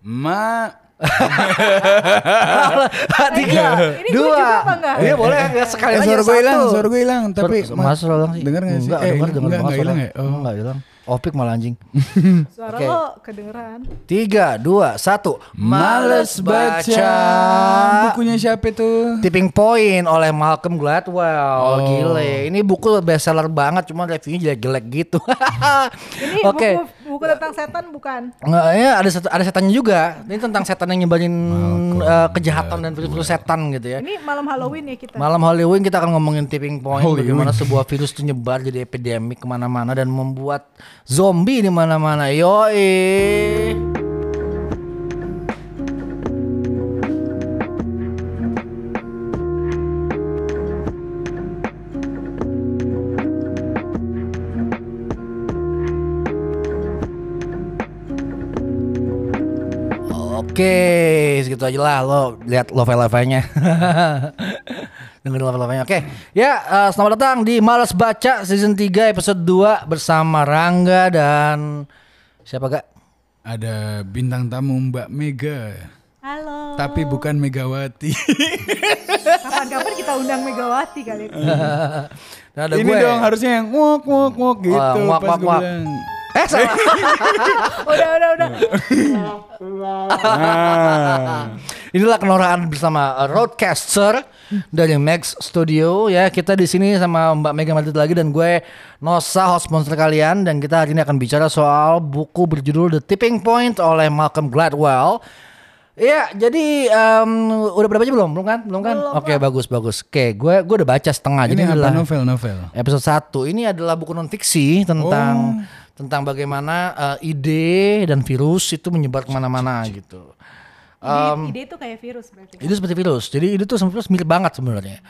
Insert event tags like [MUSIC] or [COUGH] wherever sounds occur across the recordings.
Ma Tiga, Ini gue dua. juga apa enggak? Iya boleh ya sekali Eh, aja suara gue hilang, suara gue hilang, tapi Mas hilang sih. Dengar nggak sih? Enggak, Eh, denger, Enggak, enggak hilang ya? Oh. Enggak hilang. Opik malah anjing. [LAUGHS] Suara Oke. lo kedengeran. Tiga, dua, satu. Males baca. Bukunya siapa itu? Tipping Point oleh Malcolm Gladwell. Oh. Gile. Ini buku bestseller banget, cuma reviewnya jelek-jelek gitu. [LAUGHS] Ini Oke. buku buku tentang setan bukan? Nggak, ya ada set- ada setannya juga. Ini tentang setan yang nyebarin eh, kejahatan dan virus-virus setan gitu ya. Ini malam Halloween ya kita. Malam Halloween kita akan ngomongin tipping point Halloween. bagaimana sebuah virus itu nyebar jadi epidemik ke mana-mana dan membuat zombie di mana-mana. Yoi. Oke, segitu aja lah lo lihat level-levelnya. [LAUGHS] Dengerin level-levelnya. Oke. Ya, eh, selamat datang di Malas Baca season 3 episode 2 bersama Rangga dan siapa gak? Ada bintang tamu Mbak Mega. Halo. Tapi bukan Megawati. [LAUGHS] Kapan-kapan kita undang Megawati kali itu. [LAUGHS] Ada Ini gue. dong harusnya yang ngok ngok ngok gitu. Oh, nguak, pas gue bilang. Eh salah. [LAUGHS] udah, udah, udah. Nah, Inilah kenorahan bersama uh, Roadcaster dari Max Studio ya. Kita di sini sama Mbak Mega Madrid lagi dan gue Nosa host monster kalian dan kita hari ini akan bicara soal buku berjudul The Tipping Point oleh Malcolm Gladwell. Iya, jadi em, udah pada baca belum? Belum kan? Belum kan? Oke, bagus bagus. Oke, gue gue udah baca setengah. ini jadi apa adalah novel novel? episode 1 ini adalah buku non fiksi tentang tentang bagaimana eh, ide dan virus itu menyebar ke mana-mana gitu. Ide, ide itu kayak virus berarti. Itu seperti virus. Jadi ide tuh sama virus mirip banget sebenarnya.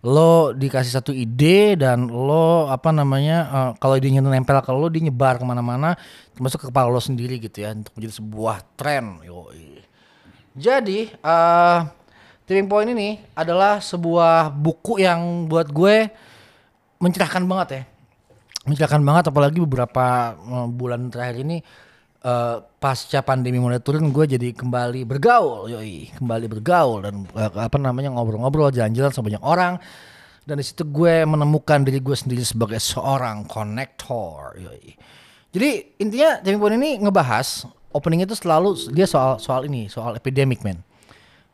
Lo dikasih satu ide dan lo apa namanya eh, kalau idenya itu nempel ke lo dia nyebar ke mana-mana termasuk ke kepala lo sendiri gitu ya untuk menjadi sebuah tren. Yoi. Jadi eh tipping point ini adalah sebuah buku yang buat gue mencerahkan banget ya mencerahkan banget apalagi beberapa eh, bulan terakhir ini eh, pasca pandemi mulai turun gue jadi kembali bergaul yoi. Kembali bergaul dan eh, apa namanya ngobrol-ngobrol jalan-jalan sama banyak orang. Dan di situ gue menemukan diri gue sendiri sebagai seorang konektor yoi. Jadi intinya tipping point ini ngebahas opening itu selalu dia soal soal ini soal epidemic man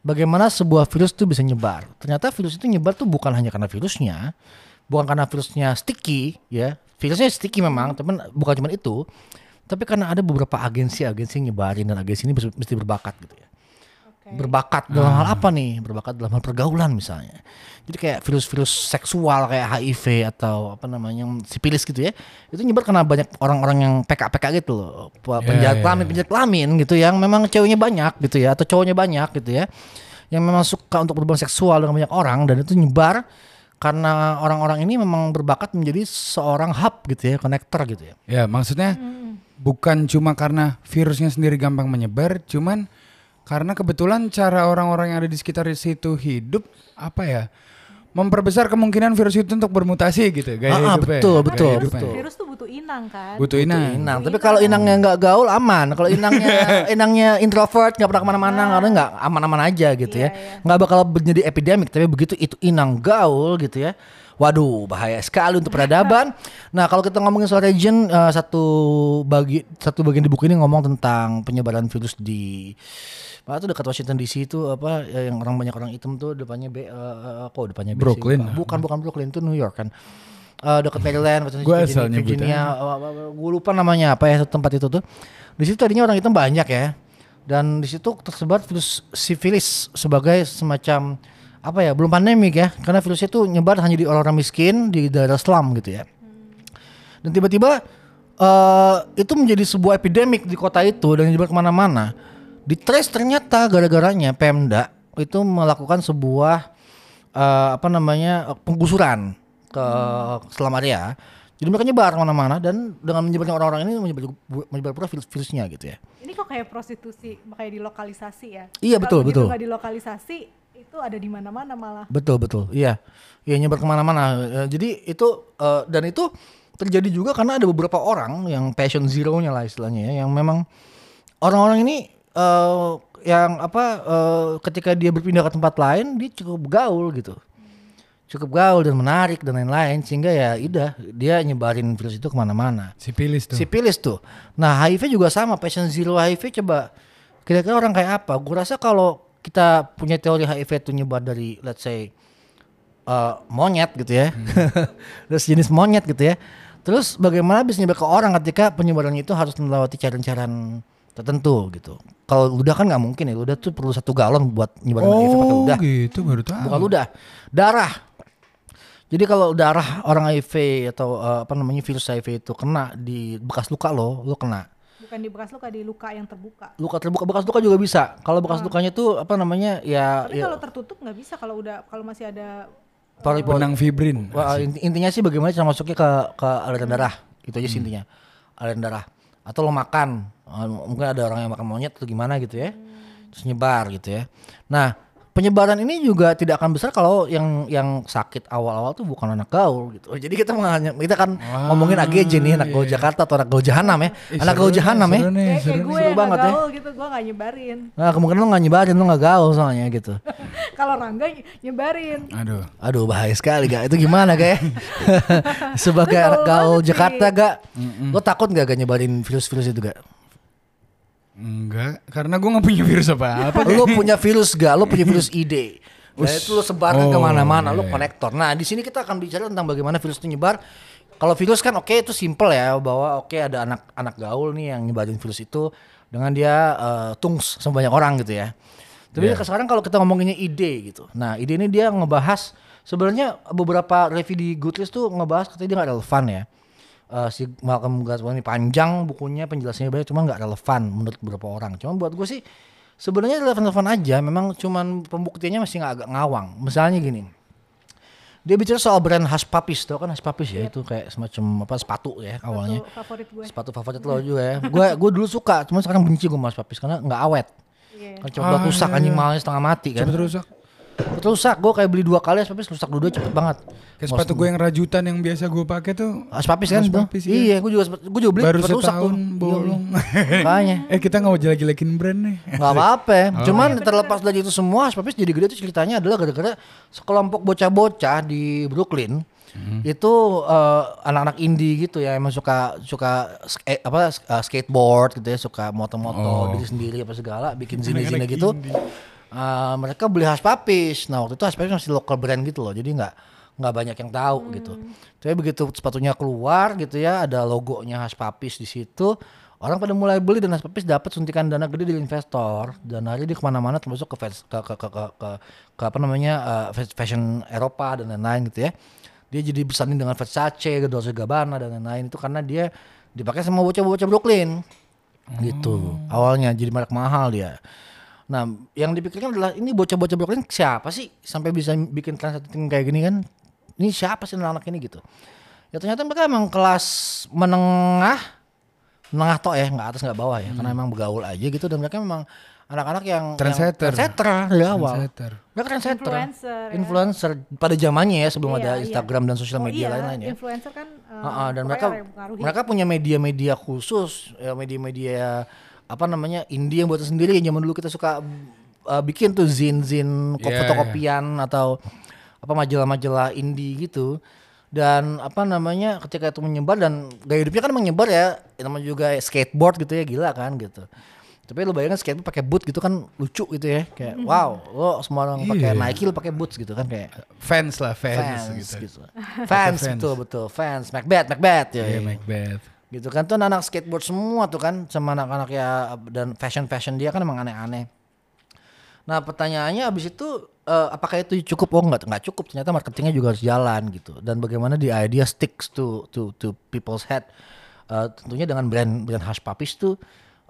bagaimana sebuah virus itu bisa nyebar. Ternyata virus itu nyebar tuh bukan hanya karena virusnya, bukan karena virusnya sticky, ya. Virusnya sticky memang, tapi bukan cuma itu. Tapi karena ada beberapa agensi-agensi yang nyebarin dan agensi ini mesti- berbakat gitu ya. Berbakat dalam hal apa nih? Berbakat dalam hal pergaulan misalnya. Jadi kayak virus-virus seksual kayak HIV atau apa namanya sipilis gitu ya. Itu nyebar karena banyak orang-orang yang PK-PK gitu loh. Penjahat iya, kelamin, penjahat kelamin gitu yang memang ceweknya banyak gitu ya atau cowoknya banyak gitu ya. Yang memang suka untuk berhubungan seksual dengan banyak orang dan itu nyebar karena orang-orang ini memang berbakat menjadi seorang hub gitu ya, konektor gitu ya. Ya maksudnya bukan cuma karena virusnya sendiri gampang menyebar, cuman karena kebetulan cara orang-orang yang ada di sekitar situ hidup apa ya memperbesar kemungkinan virus itu untuk bermutasi gitu gaya Ah, ah, hidupnya. betul, Gaya betul, hidupnya. betul. Virus tuh inang kan. Butuh inang. Inang, tapi kalau inangnya nggak gaul aman. Kalau [LAUGHS] inangnya inangnya introvert nggak pernah ke mana-mana, karena nggak aman-aman aja gitu ya. Nggak bakal menjadi epidemik. Tapi begitu itu inang gaul gitu ya. Waduh, bahaya sekali untuk peradaban. [LAUGHS] nah, kalau kita ngomongin soal region, eh, satu bagi satu bagian di buku ini ngomong tentang penyebaran virus di Mana tuh dekat Washington DC itu apa ya, yang orang banyak orang hitam tuh depannya B eh, eh, kok depannya B sih? Brooklyn. Bukan bukan Brooklyn itu New York kan. Eh dekat Maryland, Washington Gua Virginia, nyebutnya. Virginia gue lupa namanya apa ya tempat itu tuh. Di situ tadinya orang hitam banyak ya. Dan di situ tersebar virus sifilis sebagai semacam apa ya belum pandemik ya karena virus itu nyebar hanya di orang-orang miskin di daerah slum gitu ya dan tiba-tiba eh itu menjadi sebuah epidemik di kota itu dan nyebar ke mana-mana di trace ternyata gara-garanya Pemda itu melakukan sebuah eh, apa namanya penggusuran ke slum area jadi mereka nyebar ke mana-mana dan dengan menyebarnya orang-orang ini menyebar, menyebar pula virus virusnya gitu ya Ini kok kayak prostitusi, makanya dilokalisasi ya. Iya, betul, Kalau begitu betul. nggak dilokalisasi, itu ada di mana-mana malah. Betul betul, iya, iya nyebar ke mana-mana. Eh, Jadi itu eh, dan itu terjadi juga karena ada beberapa orang yang passion zero-nya lah istilahnya ya, yang memang orang-orang ini eh, yang apa eh, ketika dia berpindah ke tempat lain dia cukup gaul gitu cukup gaul dan menarik dan lain-lain sehingga ya udah dia nyebarin virus itu ke mana-mana. Sipilis tuh. sipilis tuh. Nah HIV juga sama patient zero HIV coba kira-kira orang kayak apa? Gue rasa kalau kita punya teori HIV itu nyebar dari let's say eh, monyet gitu ya. [LAUGHS] Terus jenis monyet gitu ya. Terus bagaimana bisa nyebar ke orang ketika penyebarannya itu harus melewati cairan-cairan tertentu gitu. Kalau ludah kan nggak mungkin ya ludah tuh perlu satu galon buat nyebarin HIV pakai oh ludah gitu baru tahu. bukan ludah darah jadi kalau darah orang HIV atau eh, apa namanya virus HIV itu kena di bekas luka lo lo kena. Bukan di bekas luka, di luka yang terbuka. luka terbuka bekas luka juga bisa. Kalau bekas lukanya tuh apa namanya ya, Tapi ya kalau tertutup nggak bisa kalau udah kalau masih ada pori- Benang fibrin. Wah, inti- intinya sih bagaimana cara masuknya ke ke aliran darah. Itu aja sih intinya. Aliran darah. Atau lo makan. Eh, mungkin ada orang yang makan monyet atau gimana gitu ya. Terus nyebar gitu ya. Nah penyebaran ini juga tidak akan besar kalau yang yang sakit awal-awal tuh bukan anak gaul gitu jadi kita menganya- kita kan ngomongin AGJ nih anak gaul Jakarta atau anak gaul Jahanam ya Ih, anak gaul Jahanam ya seru nih, gue seru banget ya. gaul gitu, gue nggak nyebarin. nah kemungkinan lo nggak nyebarin lo nggak gaul soalnya gitu [LAUGHS] kalau Rangga nyebarin. Aduh. Aduh bahaya sekali gak Itu gimana gak [LAUGHS] Sebagai Lu anak gaul. Jakarta gak Lo takut gak gak nyebarin virus-virus itu gak Enggak, karena gue nggak punya virus apa-apa. [LAUGHS] Lo punya virus gak Lo punya virus ide Nah itu lo sebarkan Oh, ke mana-mana Lo iya. konektor. Nah di sini kita akan bicara tentang bagaimana virus itu nyebar. Kalau virus kan oke itu simple ya Bahwa oke ada anak anak gaul nih yang nyebarin virus itu Dengan dia eh, tungs sama banyak orang gitu ya. Tapi Iya. sekarang kalau kita ngomonginnya ide gitu. Nah ide ini dia ngebahas Sebenarnya beberapa review di Goodreads tuh ngebahas katanya dia gak relevan ya Eh, si Malcolm Gladwell ini panjang bukunya penjelasannya banyak cuma nggak relevan menurut beberapa orang. Cuma buat gue sih sebenarnya relevan-relevan aja. Memang cuman pembuktiannya masih nggak agak ngawang. Misalnya gini, dia bicara soal brand Hush Puppies, tau kan Hush Puppies ya itu kayak semacam apa sepatu ya awalnya. Itu favorit gue. Sepatu favorit lo juga ya. Gue gue dulu suka, cuma sekarang benci gue sama Hush Puppies karena nggak awet. Iya. Kan coba Ah, rusak iya, anjing iya. mahalnya setengah mati kan. Cepet rusak. Rusak, gue kayak beli dua kali Puppies rusak dua-dua cepet banget. Kayak sepatu gue yang rajutan yang biasa gue pakai tuh. Hush Puppies kan. Puppies, iya. Iya, gue juga gue juga beli Baru cepet rusak tuh. setahun bolong. [LAUGHS] Makanya. eh kita nggak mau jelek-jelekin brand nih. Gak apa-apa. [LAUGHS] Oh. Cuman terlepas dari itu semua, Spapis jadi gede tuh ceritanya adalah gara-gara sekelompok bocah-bocah di Brooklyn itu eh, anak-anak indie gitu ya emang suka suka sk- apa sk- eh, skateboard gitu ya suka moto-moto Oh. diri sendiri apa segala bikin zine-zine gitu indie. Eh, mereka beli Hush Puppies. Nah waktu itu Hush Puppies masih local brand gitu loh jadi nggak nggak banyak yang tahu gitu. Tapi begitu sepatunya keluar gitu ya ada logonya Hush Puppies di situ orang pada mulai beli dan Hush Puppies dapat suntikan dana gede dari investor. Dan hari dia ke mana-mana termasuk ke, fas- ke, ke, ke, ke, ke, ke apa namanya fas- fashion Eropa dan lain-lain gitu ya. Dia jadi bersanding dengan Versace, Dolce Gabbana dan lain-lain itu karena dia dipakai sama bocah-bocah Brooklyn. Gitu. Awalnya jadi merek mahal dia nah yang dipikirkan adalah ini bocah-bocah Brooklyn siapa sih? Sampai bisa bikin transaksi kayak gini kan? Ini siapa sih anak-anak ini? Gitu. Ya ternyata mereka emang kelas menengah menengah toh ya nggak atas nggak bawah ya. Karena emang bergaul aja gitu dan mereka memang anak-anak yang yang Trendsetter. trendsetter dari awal. Trendsetter. mereka trendsetter. Influencer, ya. influencer. Pada zamannya ya sebelum Iya, ada iya. Instagram dan sosial Oh media iya, lain-lain ya. Influencer kan eh, Heeh, dan pokoknya mereka yang mereka punya media-media khusus ya media-media apa namanya indie yang buatan sendiri yang zaman dulu kita suka uh, bikin tuh zin-zin ko- Iya, fotokopian atau apa majalah-majalah indie gitu dan apa namanya ketika itu menyebar dan gaya hidupnya kan menyebar ya namanya juga skateboard gitu ya gila kan gitu tapi lu bayangin skateboard pakai boot gitu kan lucu gitu ya kayak [LAUGHS] wow lo semua orang pakai Iya. Nike lo pakai boots gitu kan kayak Fans lah, fans, fans gitu. gitu. Fans, Fans. betul betul fans Macbeth Macbeth ya. Iya, ya. Macbeth. Gitu kan tuh anak skateboard semua tuh kan sama anak-anak ya dan fashion fashion dia kan emang aneh-aneh. Nah pertanyaannya abis itu eh, apakah itu cukup? Oh nggak nggak cukup. Ternyata marketingnya juga harus jalan gitu. Dan bagaimana di idea sticks to to to people's head. Eh, tentunya dengan brand brand Hush Puppies tuh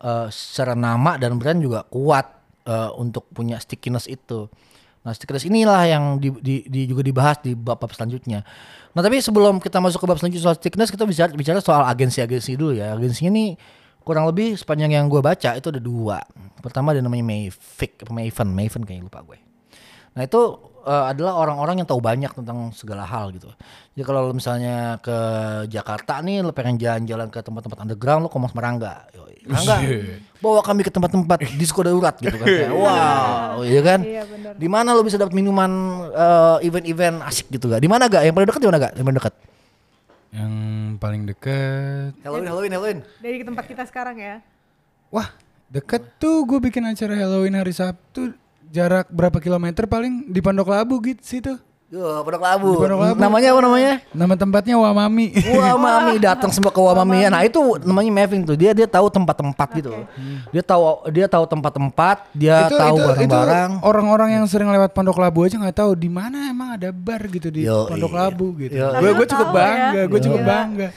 eh, secara nama dan brand juga kuat eh, untuk punya stickiness itu. Nah stickiness inilah yang di, di- di- juga dibahas di bab-bab selanjutnya. Nah tapi sebelum kita masuk ke bab selanjutnya soal stickiness kita bicara bicara soal agensi-agensi dulu ya. Agensinya ini kurang lebih sepanjang yang gue baca itu ada dua. Pertama ada namanya Mayfic, Maven, Maven kayaknya lupa gue. Nah itu eh, adalah orang-orang yang tahu banyak tentang segala hal gitu. Jadi kalau lo misalnya ke Jakarta nih, lo pengen jalan-jalan ke tempat-tempat underground, lo ke Mas Merangga. Yoi. Rangga, bawa kami ke tempat-tempat [LAUGHS] disko darurat gitu kan. Kayak, wow, iya kan? Iya, bener. Di mana lo bisa dapat minuman eh, event-event asik gitu gak? Di mana gak? Yang paling dekat di mana gak? Yang paling dekat? Yang paling deket. Halloween, Halloween, Halloween. Dari tempat kita sekarang ya. Wah, deket tuh gue bikin acara Halloween hari Sabtu. Jarak berapa kilometer paling di Pondok Labu gitu situ. Yo, Pondok Labu. Di Pondok Labu. Namanya apa namanya? Nama tempatnya Wamami. Wah mami [LAUGHS] datang semua ke Wamami ya. Nah itu namanya Maving tuh. Dia dia tahu tempat-tempat gitu. Dia tahu dia tahu tempat-tempat. Dia tahu barang-barang. orang-orang yang sering lewat Pondok Labu aja nggak tahu di mana emang ada bar gitu di Yo, Pondok iya. Labu gitu. Yo, Gue gue iya. cukup ya. bangga, gue cukup Gila. bangga.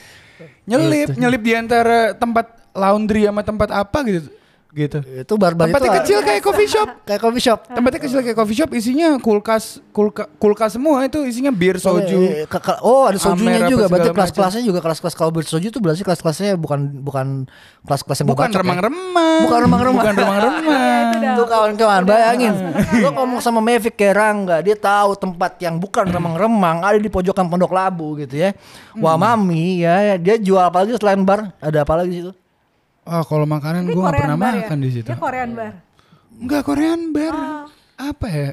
Nyelip, nyelip di antara tempat laundry sama tempat apa gitu. Gitu. Itu bar-bar itu Tempatnya kecil kayak coffee shop. [LAUGHS] kayak coffee shop. Tempatnya kecil kayak coffee shop isinya kulkas kulka, kulkas semua itu isinya bir soju. Eh, ke- ke- Oh ada sojunya Amer juga. Berarti kelas-kelasnya juga kelas-kelas kalau bersoju tuh berarti kelas-kelasnya bukan bukan kelas-kelas yang Bukan ya. remang-remang. Bukan remang-remang. Bukan remang-remang. [LAUGHS] Tuh kawan-kawan bayangin Lo [LAUGHS] ngomong sama Mavic kayak Rangga Dia tahu tempat yang bukan remang-remang Ada di pojokan Pondok Labu gitu ya Wah mami ya Dia jual apa lagi selain bar Ada apa lagi situ Oh, kalau makanan gue gak pernah bar ya? makan di situ. Dia Korean bar. Enggak Korean bar. Oh. Apa ya?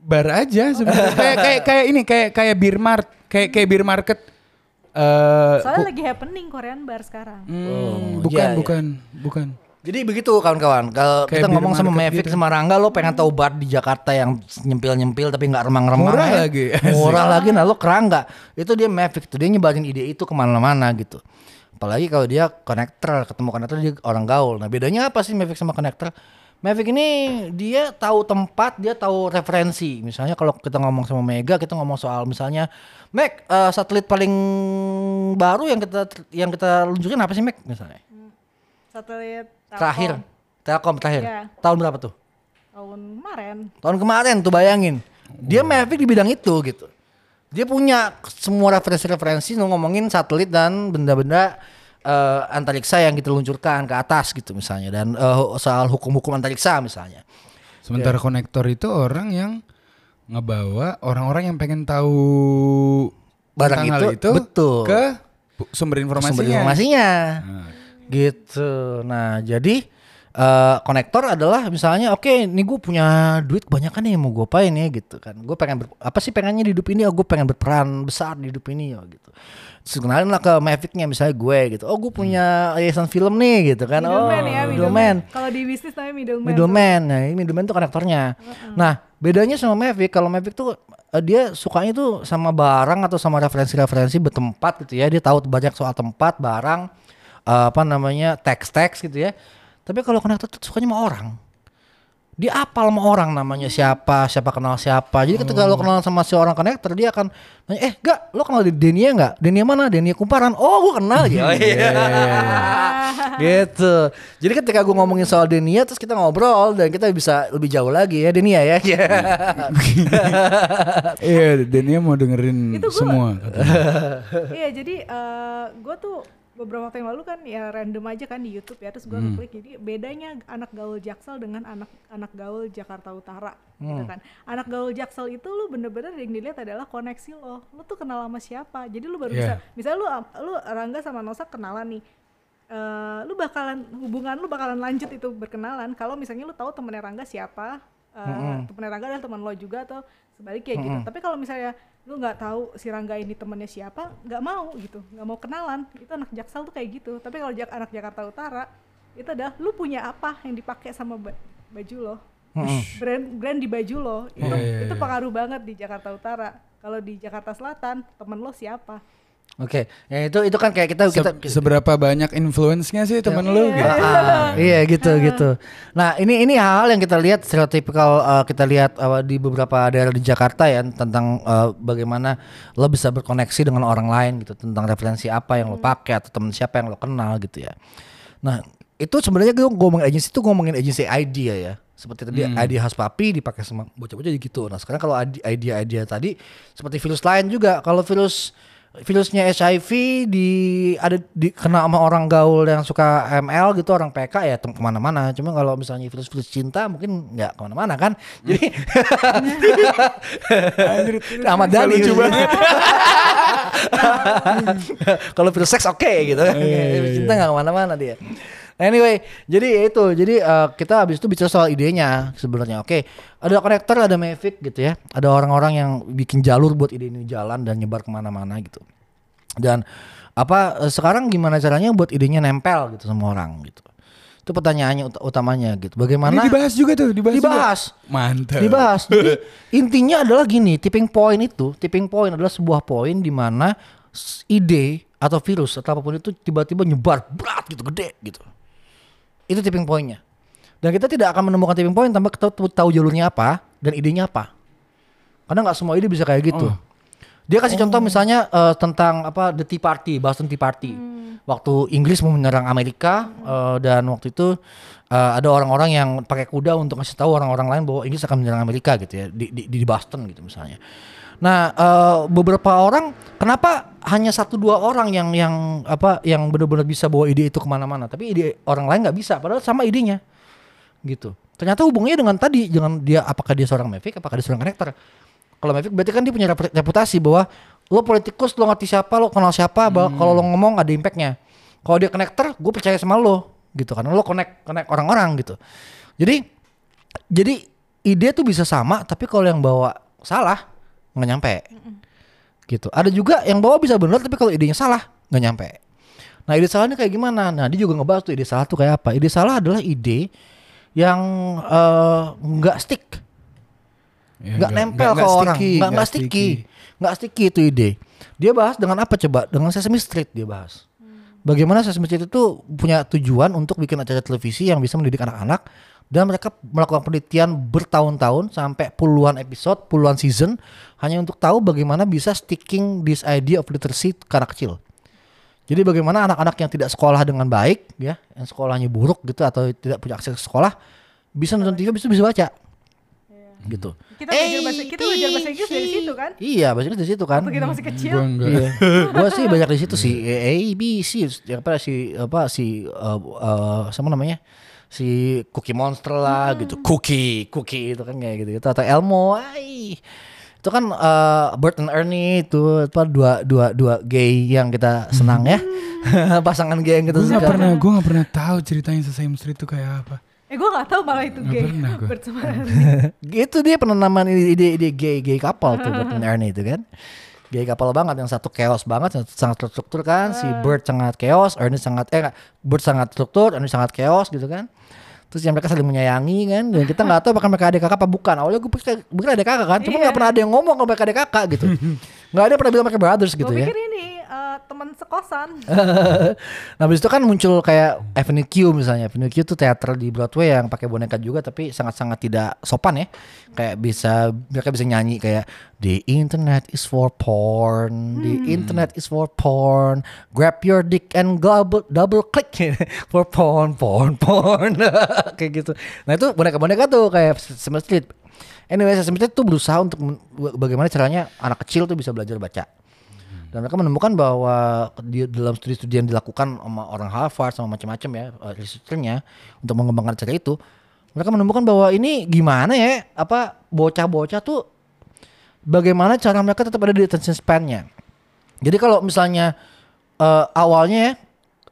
Bar aja sebenarnya. [LAUGHS] kayak kayak kayak ini kayak kayak beer mart, kayak kayak beer market. Eh Soalnya lagi happening Korean bar sekarang. hmm, Oh, bukan iya, iya. bukan bukan. Jadi begitu kawan-kawan Kalau kita ngomong sama Mavic gitu. sama Rangga Lo pengen tahu bar di Jakarta yang nyempil-nyempil Tapi nggak remang-remang Murah ya. lagi. Murah lagi Nah lo kerangga Itu dia Mavic tuh Dia nyebarin ide itu ke mana-mana gitu Apalagi kalau dia connector Ketemu connector dia orang gaul Nah bedanya apa sih Mavic sama connector Mavic ini dia tahu tempat, dia tahu referensi. Misalnya kalau kita ngomong sama Mega, kita ngomong soal misalnya, Meg, eh, satelit paling baru yang kita yang kita lunjukin apa sih Meg misalnya? Satelit Telkom. Terakhir, Telkom terakhir. Iya. Tahun berapa tuh? tahun kemarin. Tahun kemarin tuh bayangin. Dia Mavic di bidang itu gitu. Dia punya semua referensi-referensi ngomongin satelit dan benda-benda eh, antariksa yang kita luncurkan ke atas gitu misalnya dan eh, soal hukum-hukum antariksa misalnya. Sementara konektor itu orang yang ngebawa orang-orang yang pengen tahu Barang hal itu, betul. ke sumber informasinya. Sumber informasinya. Gitu. Nah, jadi eh, konektor adalah misalnya oke, nih gue punya duit kebanyakan nih mau gue apain ya gitu kan. Gue pengen ber- apa sih pengennya di hidup ini? Oh, gue pengen berperan besar di hidup ini ya gitu. Terus kenalin lah ke Mavicnya misalnya gue gitu. Oh, gue punya yayasan film nih gitu kan. oh, Middleman ya, middleman. middleman. Kalau di bisnis namanya middleman. Middleman, nah ini middleman tuh konektornya. Nah bedanya sama Mavic, kalau Mavic tuh eh, dia sukanya tuh sama barang atau sama referensi-referensi bertempat gitu ya. Dia tahu banyak soal tempat, barang, eh, apa namanya teks-teks gitu ya. Tapi kalau konektor tuh sukanya sama orang. Dia apal sama orang namanya siapa, siapa kenal siapa. Jadi ketika lo kenal sama si orang konektor, dia akan nanya, eh gak, lo kenal Denia nggak? Denia mana? Denia Kumparan. Oh, gue kenal ya. Oh, iya. gitu. Jadi ketika gue ngomongin soal Denia, terus kita ngobrol dan kita bisa lebih jauh lagi ya Denia ya. Iya, [LAUGHS] Denia mau dengerin Itu gua- semua. Iya jadi gue tuh beberapa waktu yang lalu kan ya random aja kan di YouTube ya terus gue ngeklik. Jadi bedanya anak gaul Jaksel dengan anak anak gaul Jakarta Utara gitu kan. Anak gaul Jaksel itu lu bener-bener yang dilihat adalah koneksi lo. Lu tuh kenal sama siapa. Jadi lu baru bisa Iya. misalnya lu lu Rangga sama Nosa kenalan nih eh, lu bakalan hubungan lu bakalan lanjut itu berkenalan. Kalau misalnya lu tahu temennya Rangga siapa eh, temennya Rangga adalah teman lo juga atau sebaliknya gitu. Tapi kalau misalnya lu nggak tahu si Rangga ini temennya siapa nggak mau gitu nggak mau kenalan. Itu anak Jaksel tuh kayak gitu. Tapi kalau Jak- anak Jakarta Utara itu adalah lu punya apa yang dipakai sama ba- baju lo? [LAUGHS] Brand brand di baju lo. Itu Iya, iya, itu iya. pengaruh banget di Jakarta Utara. Kalau di Jakarta Selatan temen lo siapa Oke, ya itu itu kan kayak kita Se- kita seberapa banyak influence-nya sih temen lu gitu. Ah, iya gitu gitu. Nah ini ini hal-hal yang kita lihat stereotipikal uh, kita lihat uh, di beberapa daerah di Jakarta ya tentang uh, bagaimana lo bisa berkoneksi dengan orang lain gitu tentang referensi apa yang lo pakai atau teman siapa yang lo kenal gitu ya. Nah itu sebenarnya gue ngomongin agensi itu ngomongin agensi idea ya. Seperti tadi idea khas papi dipakai sama bocah-bocah gitu. Nah sekarang kalau ide- idea-idea tadi seperti virus lain juga. Kalau virus virusnya HIV di ada di kena sama orang gaul yang suka ML gitu orang PK ya tem- ke mana-mana. Cuma kalau misalnya virus-virus cinta mungkin nggak ke mana-mana kan? Jadi Ahmad Dhani lucu banget. [LAUGHS] kalau virus seks oke gitu. Virus cinta nggak ke mana-mana dia. Anyway, jadi ya itu, jadi eh, kita habis itu bicara soal idenya sebenarnya. Oke, ada konektor, ada Mavic gitu ya, ada orang-orang yang bikin jalur buat ide ini jalan dan nyebar ke mana-mana gitu. Dan apa eh, sekarang gimana caranya buat idenya nempel gitu sama orang gitu. Itu pertanyaannya ut- utamanya gitu. Bagaimana Ini dibahas juga tuh, dibahas. juga. Dibahas. Mantap. dibahas. Jadi [LAUGHS] intinya adalah gini, tipping point itu, tipping point adalah sebuah poin di mana ide atau virus atau apa pun itu tiba-tiba nyebar berat gitu, gede gitu. Itu tipping pointnya. Dan kita tidak akan menemukan tipping point tanpa kita tahu, jalurnya apa dan idenya apa. Karena nggak semua ide bisa kayak gitu. Oh. Dia kasih contoh misalnya eh, tentang apa The Tea Party, Boston Tea Party. Waktu Inggris mau menyerang Amerika eh, dan waktu itu eh, ada orang-orang yang pakai kuda untuk ngasih tahu orang-orang lain bahwa Inggris akan menyerang Amerika gitu ya di di, di Boston gitu misalnya. Nah eh, beberapa orang kenapa hanya satu dua orang yang yang apa yang benar-benar bisa bawa ide itu ke mana-mana, tapi ide orang lain nggak bisa, padahal sama idenya gitu. Ternyata hubungannya dengan tadi, dengan dia apakah dia seorang Mavic, apakah dia seorang connector. Kalau Mavic berarti kan dia punya repu- reputasi bahwa lo politikus, lo ngerti siapa, lo kenal siapa, bahwa kalau lo ngomong ada impactnya. Kalau dia connector, gue percaya sama lo gitu karena lo connect connect orang-orang gitu. Jadi jadi ide tuh bisa sama, tapi kalau yang bawa salah nggak nyampe. Gitu. Ada juga yang bawa bisa benar, tapi kalau idenya salah nggak nyampe. Nah ide salahnya kayak gimana? Nah dia juga ngebahas tuh ide salah tuh kayak apa. Ide salah adalah ide yang eh, nggak stick, Ya, nggak nempel ke orang, nggak nggak sticky, nggak sticky itu ide. Dia bahas dengan apa coba? Dengan Sesame Street dia bahas. Bagaimana Sesame Street itu punya tujuan untuk bikin acara televisi yang bisa mendidik anak-anak dan mereka melakukan penelitian bertahun-tahun sampai puluhan episode, puluhan season hanya untuk tahu bagaimana bisa sticking this idea of literacy ke anak kecil. Jadi bagaimana anak-anak yang tidak sekolah dengan baik ya, yang sekolahnya buruk gitu atau tidak punya akses ke sekolah bisa nonton TV bisa bisa baca. Gitu. Kita belajar bahasa kita belajar bahasa Inggris dari situ kan? Iya, bahasa Inggris dari situ kan. Waktu kita masih kecil. Gua enggak. Iya. [LAUGHS] gua sih banyak di situ sih A B C ya apa si apa si uh, uh, sama namanya si Cookie Monster lah gitu Cookie Cookie itu kan kayak gitu, gitu. atau Elmo ay. Itu kan uh, Bert and Ernie itu apa dua dua dua gay yang kita senang ya. [LAUGHS] Pasangan gay yang kita Gue nggak suka pernah, gue nggak pernah tahu ceritanya Sesame Street itu kayak apa. Eh gue gak tahu malah itu Nggak gay. pernah gua. Bersama gitu [LAUGHS] dia penanaman ide ide gay gay couple tuh Bert and [LAUGHS] Ernie itu kan. Gay couple banget yang satu chaos banget yang sangat terstruktur kan. Si Bert sangat chaos Ernie sangat eh Bert sangat struktur Ernie sangat chaos gitu kan terus yang mereka saling menyayangi kan? Dan kita nggak tahu apakah mereka adik kakak apa bukan. Awalnya gue pikir pikir adik kakak kan cuma nggak Iya. pernah ada yang ngomong kalau mereka adik kakak gitu. [LAUGHS] Nggak ada yang pernah bilang mereka brothers gitu gue ya. pikir ini eh, teman sekosan. [LAUGHS] nah habis itu kan muncul kayak Avenue Q misalnya. Avenue Q tuh teater di Broadway yang pakai boneka juga tapi sangat-sangat tidak sopan ya. Kayak bisa mereka bisa nyanyi kayak the internet is for porn the internet is for porn grab your dick and double double click. [LAUGHS] For porn porn porn. [LAUGHS] Kayak gitu. Nah itu boneka-boneka tuh kayak Sesame Street. Anyway Sesame Street tuh berusaha untuk bagaimana caranya anak kecil tuh bisa belajar baca dan mereka menemukan bahwa di dalam studi-studi yang dilakukan sama orang Harvard sama macam-macam ya eh, researchernya untuk mengembangkan cara itu mereka menemukan bahwa ini gimana ya apa bocah-bocah tuh bagaimana cara mereka tetap ada di attention span-nya. Jadi kalau misalnya eh, awalnya ya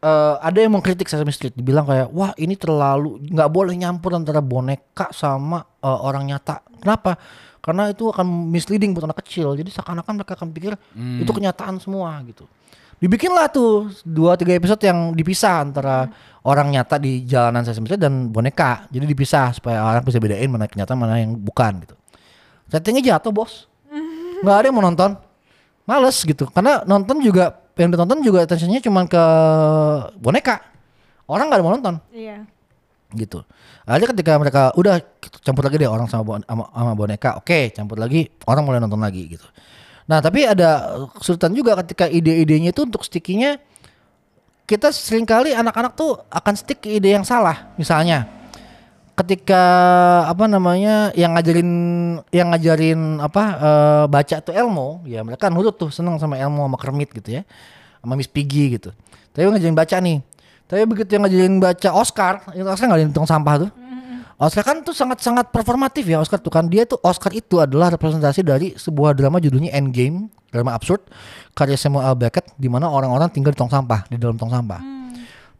eh, ada yang mengkritik Sesame Street dibilang kayak wah ini terlalu nggak boleh nyampur antara boneka sama eh, orang nyata. Kenapa karena itu akan misleading buat anak kecil. Jadi seakan-akan mereka akan pikir itu kenyataan semua gitu. Dibikinlah tuh dua tiga episode yang dipisah antara orang nyata di jalanan Sesame Street dan boneka. Jadi dipisah supaya orang bisa bedain mana yang kenyataan mana yang bukan gitu. Ratingnya jatuh bos. [LAUGHS] Nggak ada yang mau nonton. Males gitu. Karena nonton juga yang ditonton juga attentionnya cuma ke boneka. Orang nggak ada mau nonton. Iya. gitu aja ketika mereka udah campur lagi deh orang sama sama, boneka oke campur lagi orang mulai nonton lagi gitu nah tapi ada kesulitan juga ketika ide-idenya itu untuk stickinya kita sering kali anak-anak tuh akan stick ide yang salah misalnya ketika apa namanya yang ngajarin yang ngajarin apa eh, baca tuh Elmo, ya mereka nurut tuh seneng sama Elmo sama Kermit gitu ya, sama Miss Piggy gitu. Tapi ngajarin baca nih. Tapi begitu yang ngajarin baca Oscar, itu Oscar ngajarin tong sampah tuh. Oscar kan tuh sangat-sangat performatif ya Oscar tuh kan dia tuh Oscar itu adalah representasi dari sebuah drama judulnya Endgame drama absurd karya Samuel L. Beckett di mana orang-orang tinggal di tong sampah di dalam tong sampah.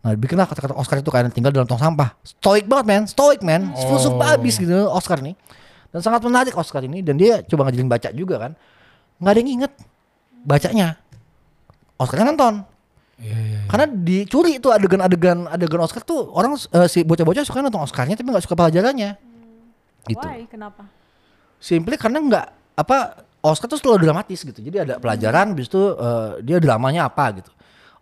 Nah bikinlah kata-kata Oscar itu kayak tinggal dalam tong sampah. Stoik banget man, stoik man, filsuf abis gitu Oscar nih. Dan sangat menarik Oscar ini dan dia coba ngajarin baca juga kan. Nggak ada yang inget bacanya. Oscarnya nonton. Iya, iya. Karena dicuri itu adegan-adegan adegan Oscar tuh orang eh, si bocah-bocah suka nonton Oscarnya tapi nggak suka pelajarannya. Gitu. Why? Kenapa? Simply karena nggak apa Oscar tuh selalu dramatis gitu. Jadi ada pelajaran, habis itu eh, dia dramanya apa gitu.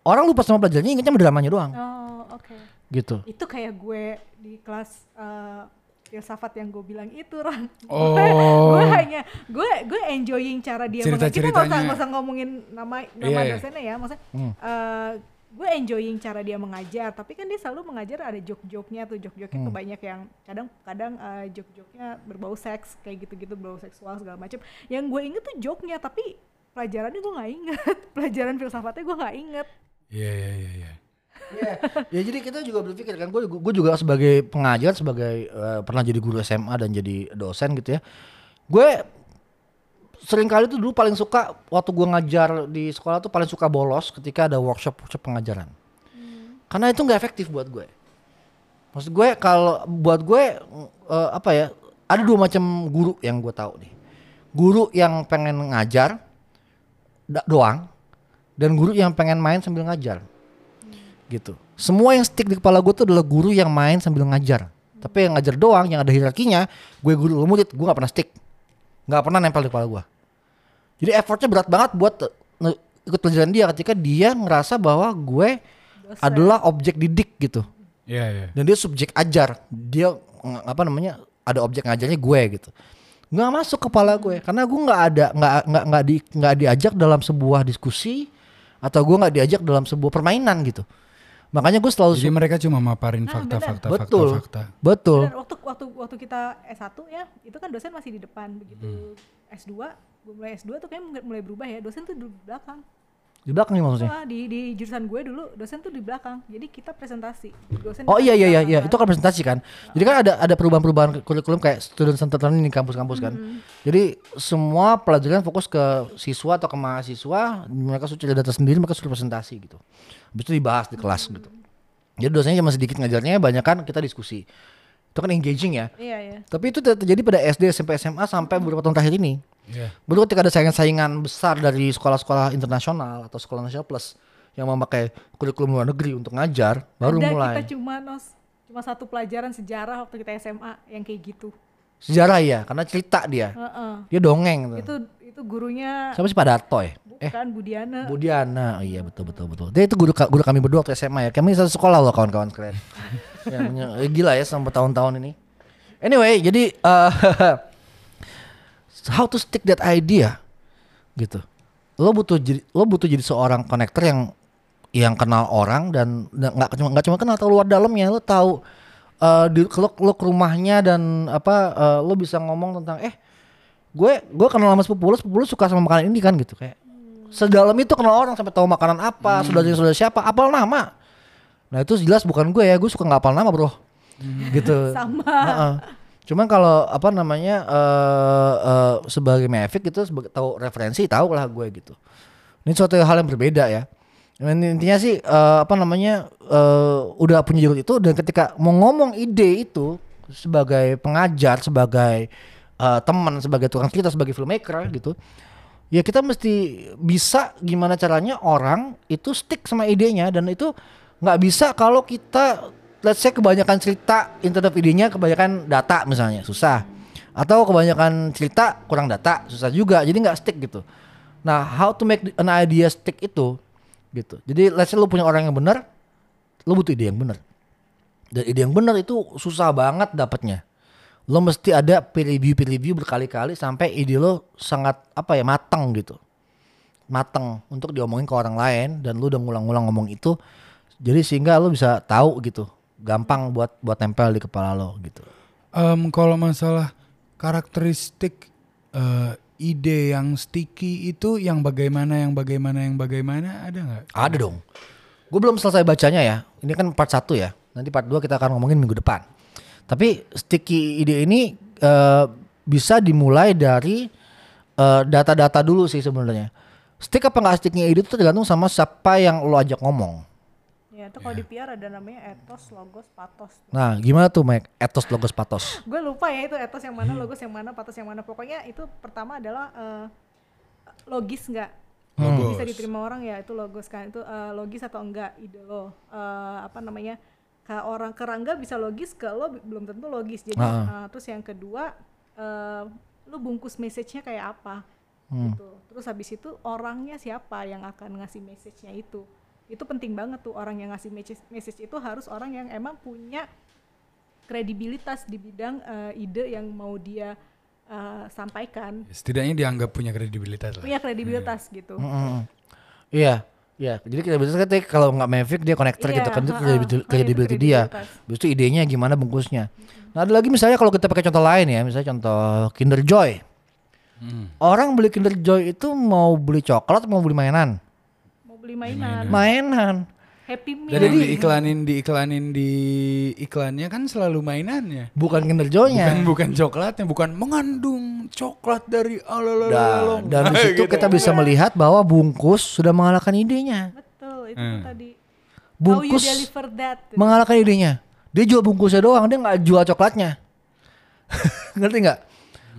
Orang lupa sama pelajarannya, ingetnya sama dramanya doang, Oh, oke. gitu. Itu kayak gue di kelas eh, filsafat yang gue bilang itu, Ran. [LAUGHS] Oh. gue hanya gue gue enjoying cara dia mengajar. Kita nggak usah usah ngomongin nama nama Iya, iya. dosennya ya, maksudnya Hmm. eh, gue enjoying cara dia mengajar. Tapi kan dia selalu mengajar ada tuh, joke-jokenya tuh Hmm. banyak yang kadang-kadang eh, joke-joknya berbau seks kayak gitu-gitu, berbau seksual segala macam. Yang gue inget tuh joke-nya, tapi pelajarannya gue nggak inget. [LAUGHS] Pelajaran filsafatnya gue nggak inget. Iya, iya, iya, iya. Iya. ya jadi kita juga berpikir kan, gue gue juga sebagai pengajar, sebagai eh, pernah jadi guru SMA dan jadi dosen gitu ya. Gue sering kali tuh dulu paling suka waktu gue ngajar di sekolah tuh paling suka bolos ketika ada workshop workshop pengajaran. Karena itu nggak efektif buat gue. Maksud gue kalau buat gue eh, apa ya? Ada dua macam guru yang gue tahu nih. Guru yang pengen ngajar doang dan guru yang pengen main sambil ngajar gitu. Semua yang stick di kepala gue tuh adalah guru yang main sambil ngajar. Tapi yang ngajar doang, yang ada hierarkinya, gue guru lu murid, gue gak pernah stick, nggak pernah nempel di kepala gue. Jadi effortnya berat banget buat eh, nge- ikut pelajaran dia ketika dia ngerasa bahwa gue Dosen. adalah objek didik gitu. Iya, iya. Dan dia subjek ajar, dia apa namanya ada objek ngajarnya gue gitu. Nggak masuk kepala gue karena gue nggak ada nggak nggak nggak di nggak diajak dalam sebuah diskusi atau gue nggak diajak dalam sebuah permainan gitu. Makanya gue selalu Jadi mereka cuma maparin Nah, fakta-fakta, Betul. fakta-fakta. betul. Dan waktu waktu waktu kita S1 ya, itu kan dosen masih di depan begitu S2, gue mulai S2 tuh kayak mulai- berubah ya, dosen tuh di belakang. Di belakang nih maksudnya. Wah, di di jurusan gue dulu dosen tuh di belakang. Jadi kita presentasi. Dosen Oh iya iya iya iya kan. itu kan presentasi kan. Jadi kan ada ada perubahan-perubahan kurikulum kayak student centered learning di kampus-kampus kan. Jadi semua pelajaran fokus ke siswa atau ke mahasiswa, mereka sudah data sendiri, mereka suruh presentasi gitu. Habis itu dibahas di kelas gitu. Jadi dosennya cuma sedikit ngajarnya, banyak kan kita diskusi. Itu kan engaging ya. Iya iya. Tapi itu ter- terjadi pada SD, SMP, SMA sampai beberapa tahun terakhir ini. Iya. Baru ketika ada saingan-saingan besar dari sekolah-sekolah internasional atau sekolah nasional plus yang memakai kurikulum luar negeri untuk ngajar, baru Ada mulai. kita cuma nos cuma satu pelajaran sejarah waktu kita SMA yang kayak gitu. Sejarah ya, karena cerita dia. Heeh. Dia dongeng. tuh. Itu itu gurunya Siapa sih Pak Darto ya? Eh, bukan Budiana. Budiana. Oh, iya betul betul betul. Dia itu guru guru kami berdua waktu SMA ya. Kami satu sekolah loh kawan-kawan sekalian. [LAUGHS] ya, eh, gila ya sampai tahun-tahun ini. Anyway, jadi eh, [LAUGHS] how to stick that idea gitu. Lo butuh jadi lo butuh jadi seorang connector yang yang kenal orang dan nggak cuma nggak cuma kenal tahu luar dalamnya lo tahu eh di lo, lo ke rumahnya dan apa eh, lo bisa ngomong tentang eh gue gue kenal sama sepupu lo sepupu lo suka sama makanan ini kan gitu kayak sedalam itu kenal orang sampai tahu makanan apa saudaranya saudara siapa apal nama nah itu jelas bukan gue ya gue suka nggak apal nama bro gitu [LAUGHS] Sama. Heeh. Cuman kalau apa namanya eh eh, sebagai Mavic gitu sebagai tahu referensi tahu lah gue gitu. Ini suatu hal yang berbeda ya. Dan Intinya sih eh, apa namanya eh, udah punya jalur itu dan ketika mau ngomong ide itu sebagai pengajar, sebagai eh, teman, sebagai tukang cerita, sebagai filmmaker gitu. Ya kita mesti bisa gimana caranya orang itu stick sama idenya dan itu nggak bisa kalau kita let's say kebanyakan cerita of idenya kebanyakan data misalnya susah. Atau kebanyakan cerita kurang data susah juga jadi nggak stick gitu. Nah how to make an idea stick itu gitu. Jadi let's say lu punya orang yang benar lu butuh ide yang benar. Dan ide yang benar itu susah banget dapatnya lo mesti ada peer review peer review berkali-kali sampai ide lo sangat apa ya matang gitu matang untuk diomongin ke orang lain dan lu udah ngulang-ngulang ngomong itu jadi sehingga lu bisa tahu gitu gampang buat buat tempel di kepala lo gitu Em, kalau masalah karakteristik eh, ide yang sticky itu yang bagaimana yang bagaimana yang bagaimana ada nggak? Ada dong. Gue belum selesai bacanya ya. Ini kan part 1 ya. Nanti part 2 kita akan ngomongin minggu depan. Tapi sticky ide ini eh, bisa dimulai dari eh, data-data dulu sih sebenarnya. Stick apa nggak sticknya ide itu tergantung sama siapa yang lo ajak ngomong. Ya itu kalau di PR ada namanya etos, logos, patos. Nah, gimana tuh Mike? Etos logos patos. [LAUGHS] Gue lupa ya itu etos yang mana, logos yang mana, patos yang mana. Pokoknya itu pertama adalah eh, logis nggak? Logos. Bisa diterima orang ya itu logos kan. Itu eh, logis atau enggak ide lo. Eh, apa namanya? Orang ke Rangga bisa logis, ke lo belum tentu logis. Jadi Ah. eh, terus yang kedua eh, lu bungkus message-nya kayak apa? Hmm. Gitu. Terus habis itu orangnya siapa yang akan ngasih message-nya itu? Itu penting banget tuh orang yang ngasih message, message itu harus orang yang emang punya kredibilitas di bidang eh, ide yang mau dia eh, sampaikan Setidaknya dianggap punya kredibilitas lah. punya kredibilitas gitu Mm-mm. Iya, iya. Jadi kita bisa kan kalau nggak Mavic dia connector Iya, gitu kan itu ha-ha. credibility, dia. Habis itu idenya gimana bungkusnya. Nah ada lagi misalnya kalau kita pakai contoh lain ya, misalnya contoh Kinder Joy. Orang beli Kinder Joy itu mau beli coklat atau mau beli mainan? mau beli mainan Mainan. Happy meal Dan yang diiklanin diiklanin di iklannya kan selalu mainannya. Bukan Kinder Joy-nya. Bukan bukan coklatnya, bukan mengandung coklat dari Dan, alalalala. dan di situ Gitu. kita bisa melihat bahwa bungkus sudah mengalahkan idenya. betul itu Hmm. tadi how you Bungkus deliver that mengalahkan idenya. Dia jual bungkusnya doang, dia nggak jual coklatnya. [LAUGHS] Ngerti nggak?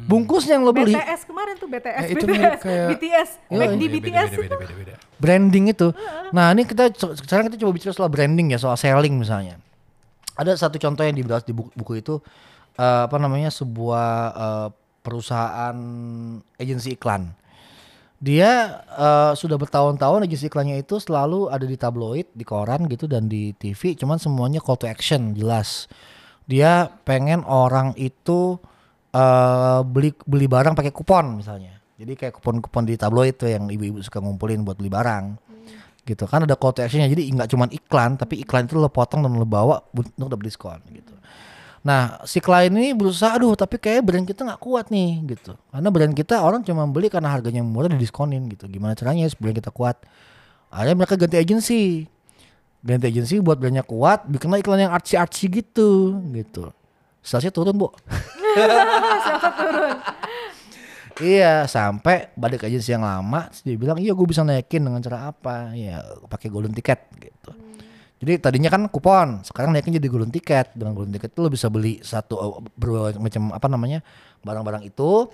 Bungkusnya yang lo beli, BTS kemarin tuh BTS Eh, itu BTS kayak- BTS back di Beda, BTS beda, itu beda, beda, beda. branding itu. Nah ini kita sekarang kita coba bicara soal branding ya, soal selling misalnya. Ada satu contoh yang dibahas di buku, buku itu eh, apa namanya sebuah eh, perusahaan agensi iklan. Dia eh, sudah bertahun-tahun agensi iklannya itu selalu ada di tabloid, di koran gitu dan di TV. Cuman semuanya call to action jelas. Dia pengen orang itu eh beli beli barang pakai kupon misalnya. Jadi kayak kupon-kupon di tabloid itu yang ibu-ibu suka ngumpulin buat beli barang. Gitu kan ada call to actionnya. Jadi nggak cuma iklan, tapi iklan itu lo potong dan lo bawa untuk dapat diskon gitu. Nah si klien ini berusaha, aduh tapi kayak brand kita nggak kuat nih gitu. Karena brand kita orang cuma beli karena harganya murah didiskonin gitu. Gimana caranya supaya brand kita kuat? Akhirnya mereka ganti agensi. Ganti agensi buat brandnya kuat, bikinlah iklan yang artsy-artsy gitu gitu. Salesnya turun bu. [LAUGHS] [LAUGHS] Iya sampai balik agensi yang lama dia bilang iya gue bisa naikin dengan cara apa ya pakai golden ticket gitu. Jadi tadinya kan kupon, sekarang naikin jadi golden ticket. Dengan golden ticket itu lo bisa beli satu eh, berbagai macam apa namanya barang-barang itu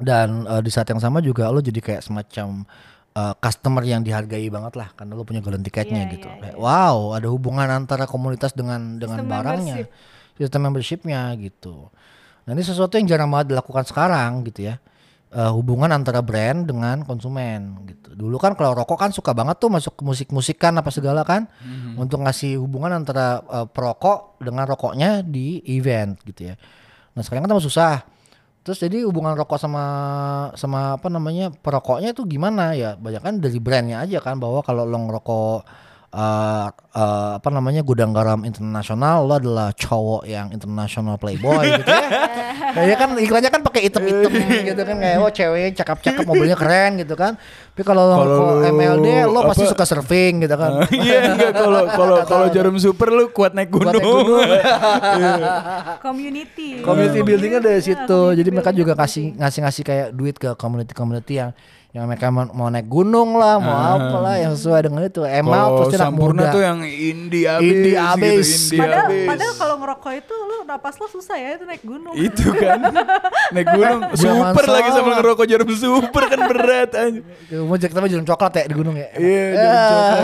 dan eh, di saat yang sama juga lo jadi kayak semacam eh, customer yang dihargai banget lah karena lo punya golden ticketnya Iya, gitu. iya, Kayak, Wow, ada hubungan antara komunitas dengan dengan Sistem barangnya, membership. sistem membershipnya gitu. Nah ini sesuatu yang jarang banget dilakukan sekarang gitu ya. Eh, hubungan antara brand dengan konsumen gitu. Dulu kan kalau rokok kan suka banget tuh masuk ke musik-musikan apa segala kan untuk ngasih hubungan antara eh, perokok dengan rokoknya di event gitu ya. Nah sekarang kan tambah susah. Terus jadi hubungan rokok sama sama apa namanya perokoknya itu gimana ya? Banyak kan dari brandnya aja kan bahwa kalau lo ngerokok eh, eh, apa namanya gudang garam internasional lo adalah cowok yang international playboy gitu ya. [LAUGHS] Kayaknya kan iklannya kan pakai item-item gitu kan kayak oh ceweknya cakep-cakep mobilnya keren gitu kan. Tapi kalau lo MLD lo pasti apa- suka surfing gitu kan. [LAUGHS] Iya enggak kalau [LAUGHS] kalau kalau jarum super lu kuat naik Buat naik gunung. gunung. community community buildingnya dari Iya, situ community jadi mereka juga kasih ngasih ngasih kayak duit ke community community yang yang mereka mau, mau naik gunung lah mau apalah yang sesuai dengan itu emal pasti anak Sampurna muda tuh yang indie abis Indie gitu, abis. indie padahal abis. padahal kalau ngerokok itu lu napas lo susah ya itu naik gunung itu kan naik gunung super lagi salah. ngerokok jarum super kan berat anjing. mau jadi kita jalan coklat ya di gunung ya Iya, jarum coklat.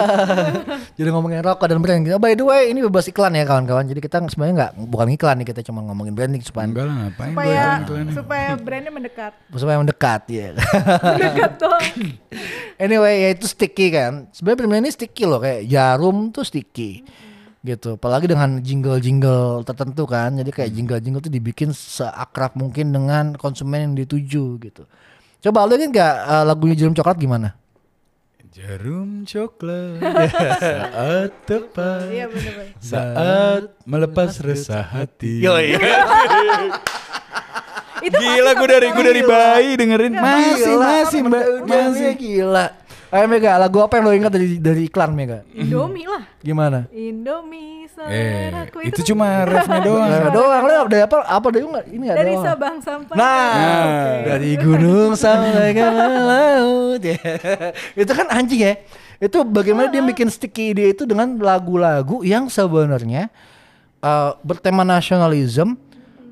[LAUGHS] jadi ngomongin rokok dan brand gitu. by the way ini bebas iklan ya kawan-kawan jadi kita sebenarnya nggak bukan iklan nih kita cuma ngomongin branding supaya Enggak lah ngapain supaya supaya brandnya mendekat supaya mendekat ya [LAUGHS] mendekat doang [COUGHS] Anyway, ya itu sticky kan. Sebenarnya brand ini sticky loh kayak jarum tuh sticky. Gitu. Apalagi dengan jingle-jingle tertentu kan. Jadi kayak jingle-jingle tuh dibikin seakrab mungkin dengan konsumen yang dituju gitu. Coba lu kan nggak eh, lagunya Jarum Coklat gimana? Jarum coklat [LAUGHS] saat tepat Iya saat melepas resah hati. [LAUGHS] Itu Gila gue dari gue dari bayi dengerin masih masih mbak masih masih. gila. Ayo Mega, lagu apa yang lo ingat dari dari iklan Mega? Indomie lah. Gimana? Indomie Eh itu kan cuma refnya doang. Nah, doang lo ada apa apa dari enggak? Ini ada dari doang. Sabang sampai Nah, Nah. dari gunung sampai ke laut. Ya. itu kan anjing ya. Itu bagaimana dia bikin sticky ide itu dengan lagu-lagu yang sebenarnya eh, bertema nasionalisme,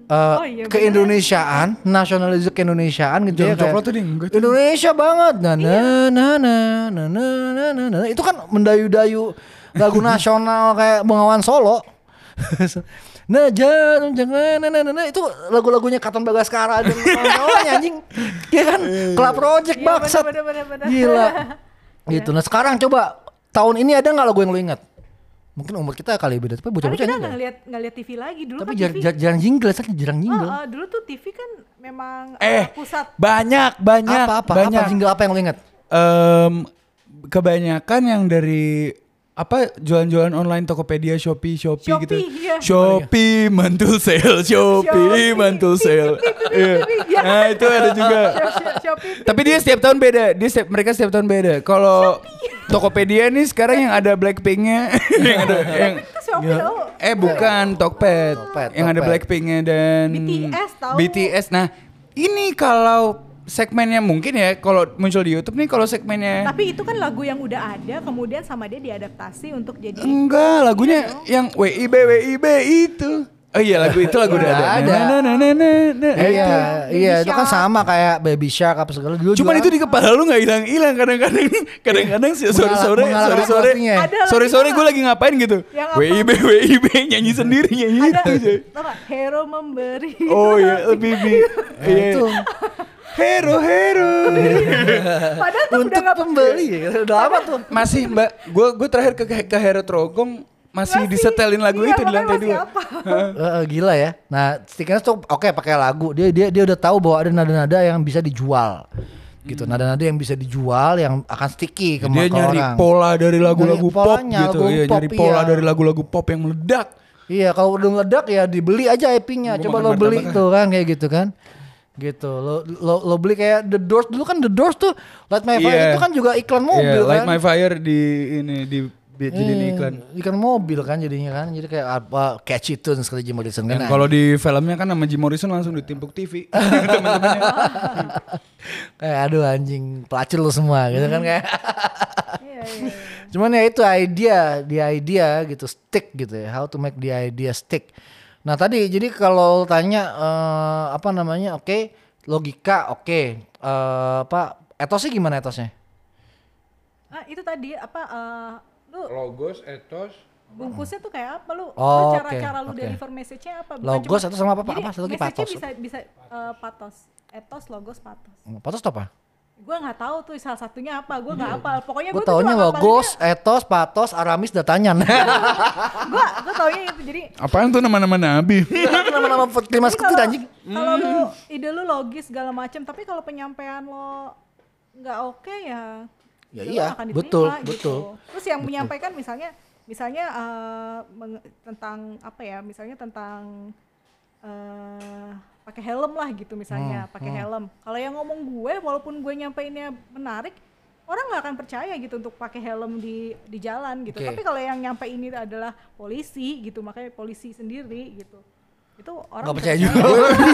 eh, Oh iya, keindonesiaan, nasionalisme keindonesiaan gitu ya. Kayak coklat tuh ding, enggak tuh. Indonesia banget. Nah, Iya. nah, nah, nah, nah, nah, nah, nah, nah. Itu kan mendayu-dayu lagu [LAUGHS] nasional kayak Bengawan Solo. [LAUGHS] Nah, jangan, jangan, nah, nah, nah, nah. itu lagu-lagunya Katon Bagaskara dan [LAUGHS] kawan-kawannya anjing. Iya kan? Club Project Iya, baksat. bener, bener, bener, bener. Gila. gitu. Nah, sekarang coba tahun ini ada nggak lagu yang lo ingat? Mungkin umur kita kali beda, tapi Karena bocah-bocah kita nggak enggak. ngeliat nggak liat TV lagi dulu Tapi kan jar- TV. jar- jarang jingle, saja jarang jingle. Oh, oh, dulu tuh TV kan memang Eh uh, pusat banyak banyak apa apa banyak. apa jingle apa yang lo ingat? Em, kebanyakan yang dari apa jualan-jualan online Tokopedia, Shopee, Shopee, Shopee, gitu. iya. Shopee mantul sale, Shopee Shopee. mantul sale. Iya. Iya. Nah, itu ada juga. Shop- shop- Shopee Tapi dia setiap tahun beda. Dia setiap, mereka setiap tahun beda. Kalau Tokopedia nih sekarang yang ada Blackpinknya, yang ada yang tau eh bukan Tokped, Tokped, yang ada. Blackpinknya dan BTS tahu. BTS. Nah ini kalau segmennya mungkin ya kalau muncul di YouTube nih kalau segmennya tapi itu kan lagu yang udah ada kemudian sama dia diadaptasi untuk jadi enggak lagunya yang WIB WIB itu. Oh iya lagu itu lagu udah ada. Ada. Nah, nah, nah, nah, nah, Iya, itu. iya itu kan Shark. sama kayak Baby Shark apa segala dulu. Cuman itu di kepala lu nggak hilang-hilang kadang-kadang kadang-kadang sih sore sore mengalah sore sore artinya. Ada sore sore lagi gue lagi ngapain gitu? WIB WIB nyanyi sendiri nyanyi ada itu aja. hero memberi Oh iya lebih bi Nah, [LAUGHS] itu hero hero [LAUGHS] padahal tuh udah untuk nggak pembeli ya. Udah lama tuh. masih mbak gue gue terakhir ke ke Hero Trogong masih, disetelin lagu iya, itu di lantai masih dua [LAUGHS] eh, gila ya. Nah, stikernya tuh oke pakai lagu. Dia dia dia udah tahu bahwa ada nada-nada yang bisa dijual. Gitu. Nada-nada yang bisa dijual yang akan sticky ke dia nyari orang. pola dari lagu-lagu pop polanya, gitu lagu iya pop, nyari pola iya. dari lagu-lagu pop yang meledak Iya, kalau udah meledak ya dibeli aja IP-nya. Coba lo beli tuh kan kayak gitu kan. Gitu. Lo lo lo beli kayak The Doors dulu kan The Doors tuh Light My Fire Iya. itu kan juga iklan mobil Iya, Light kan. My Fire di ini di di jadiin Iya, iklan Iklan mobil kan jadinya kan. Jadi kayak apa catchy tunes kali Jim Morrison kan. Dan kalau di filmnya kan nama Jim Morrison langsung ditimpuk TV [LAUGHS] teman-temannya [LAUGHS] kayak aduh anjing pelacur lo semua gitu kan kayak. [LAUGHS] Iya, iya. Cuman ya itu idea, the idea gitu stick gitu ya. How to make the idea stick. Nah tadi jadi kalau tanya eh, apa namanya, oke logika, oke Eh, apa etosnya gimana etosnya? ah itu tadi apa eh, lu logos etos bungkusnya tuh kayak apa lu? Oh, Lu cara oke, cara lu oke. deliver message-nya apa? Bukan Logos cuma- atau sama apa? Jadi Apa? Satu lagi patos. bisa bisa eh, patos. Etos, logos, patos. Patos apa? Gue nggak tahu tuh salah satunya apa. Gue nggak hafal. Pokoknya Gue gue tuh taunya logos, etos, patos, aramis, datanyan. Gue gue taunya itu. Jadi apaan tuh [LAUGHS] nama-nama nabi Nama-nama kelima sekut kalau anjing. kalau lu Hmm. ide lu logis segala macem, tapi kalau penyampaian lo nggak oke ya. Ya lo iya, diterima betul, gitu. betul. Terus yang menyampaikan misalnya misalnya eh, meng- tentang apa ya? Misalnya tentang eh pakai helm lah gitu Hmm, misalnya, pakai helm. Kalau yang ngomong gue walaupun gue nyampeinnya menarik, orang nggak akan percaya gitu untuk pakai helm di di jalan gitu. Oke. Tapi kalau yang nyampe ini adalah polisi gitu, makanya polisi sendiri gitu. Itu orang Gak bisa percaya juga.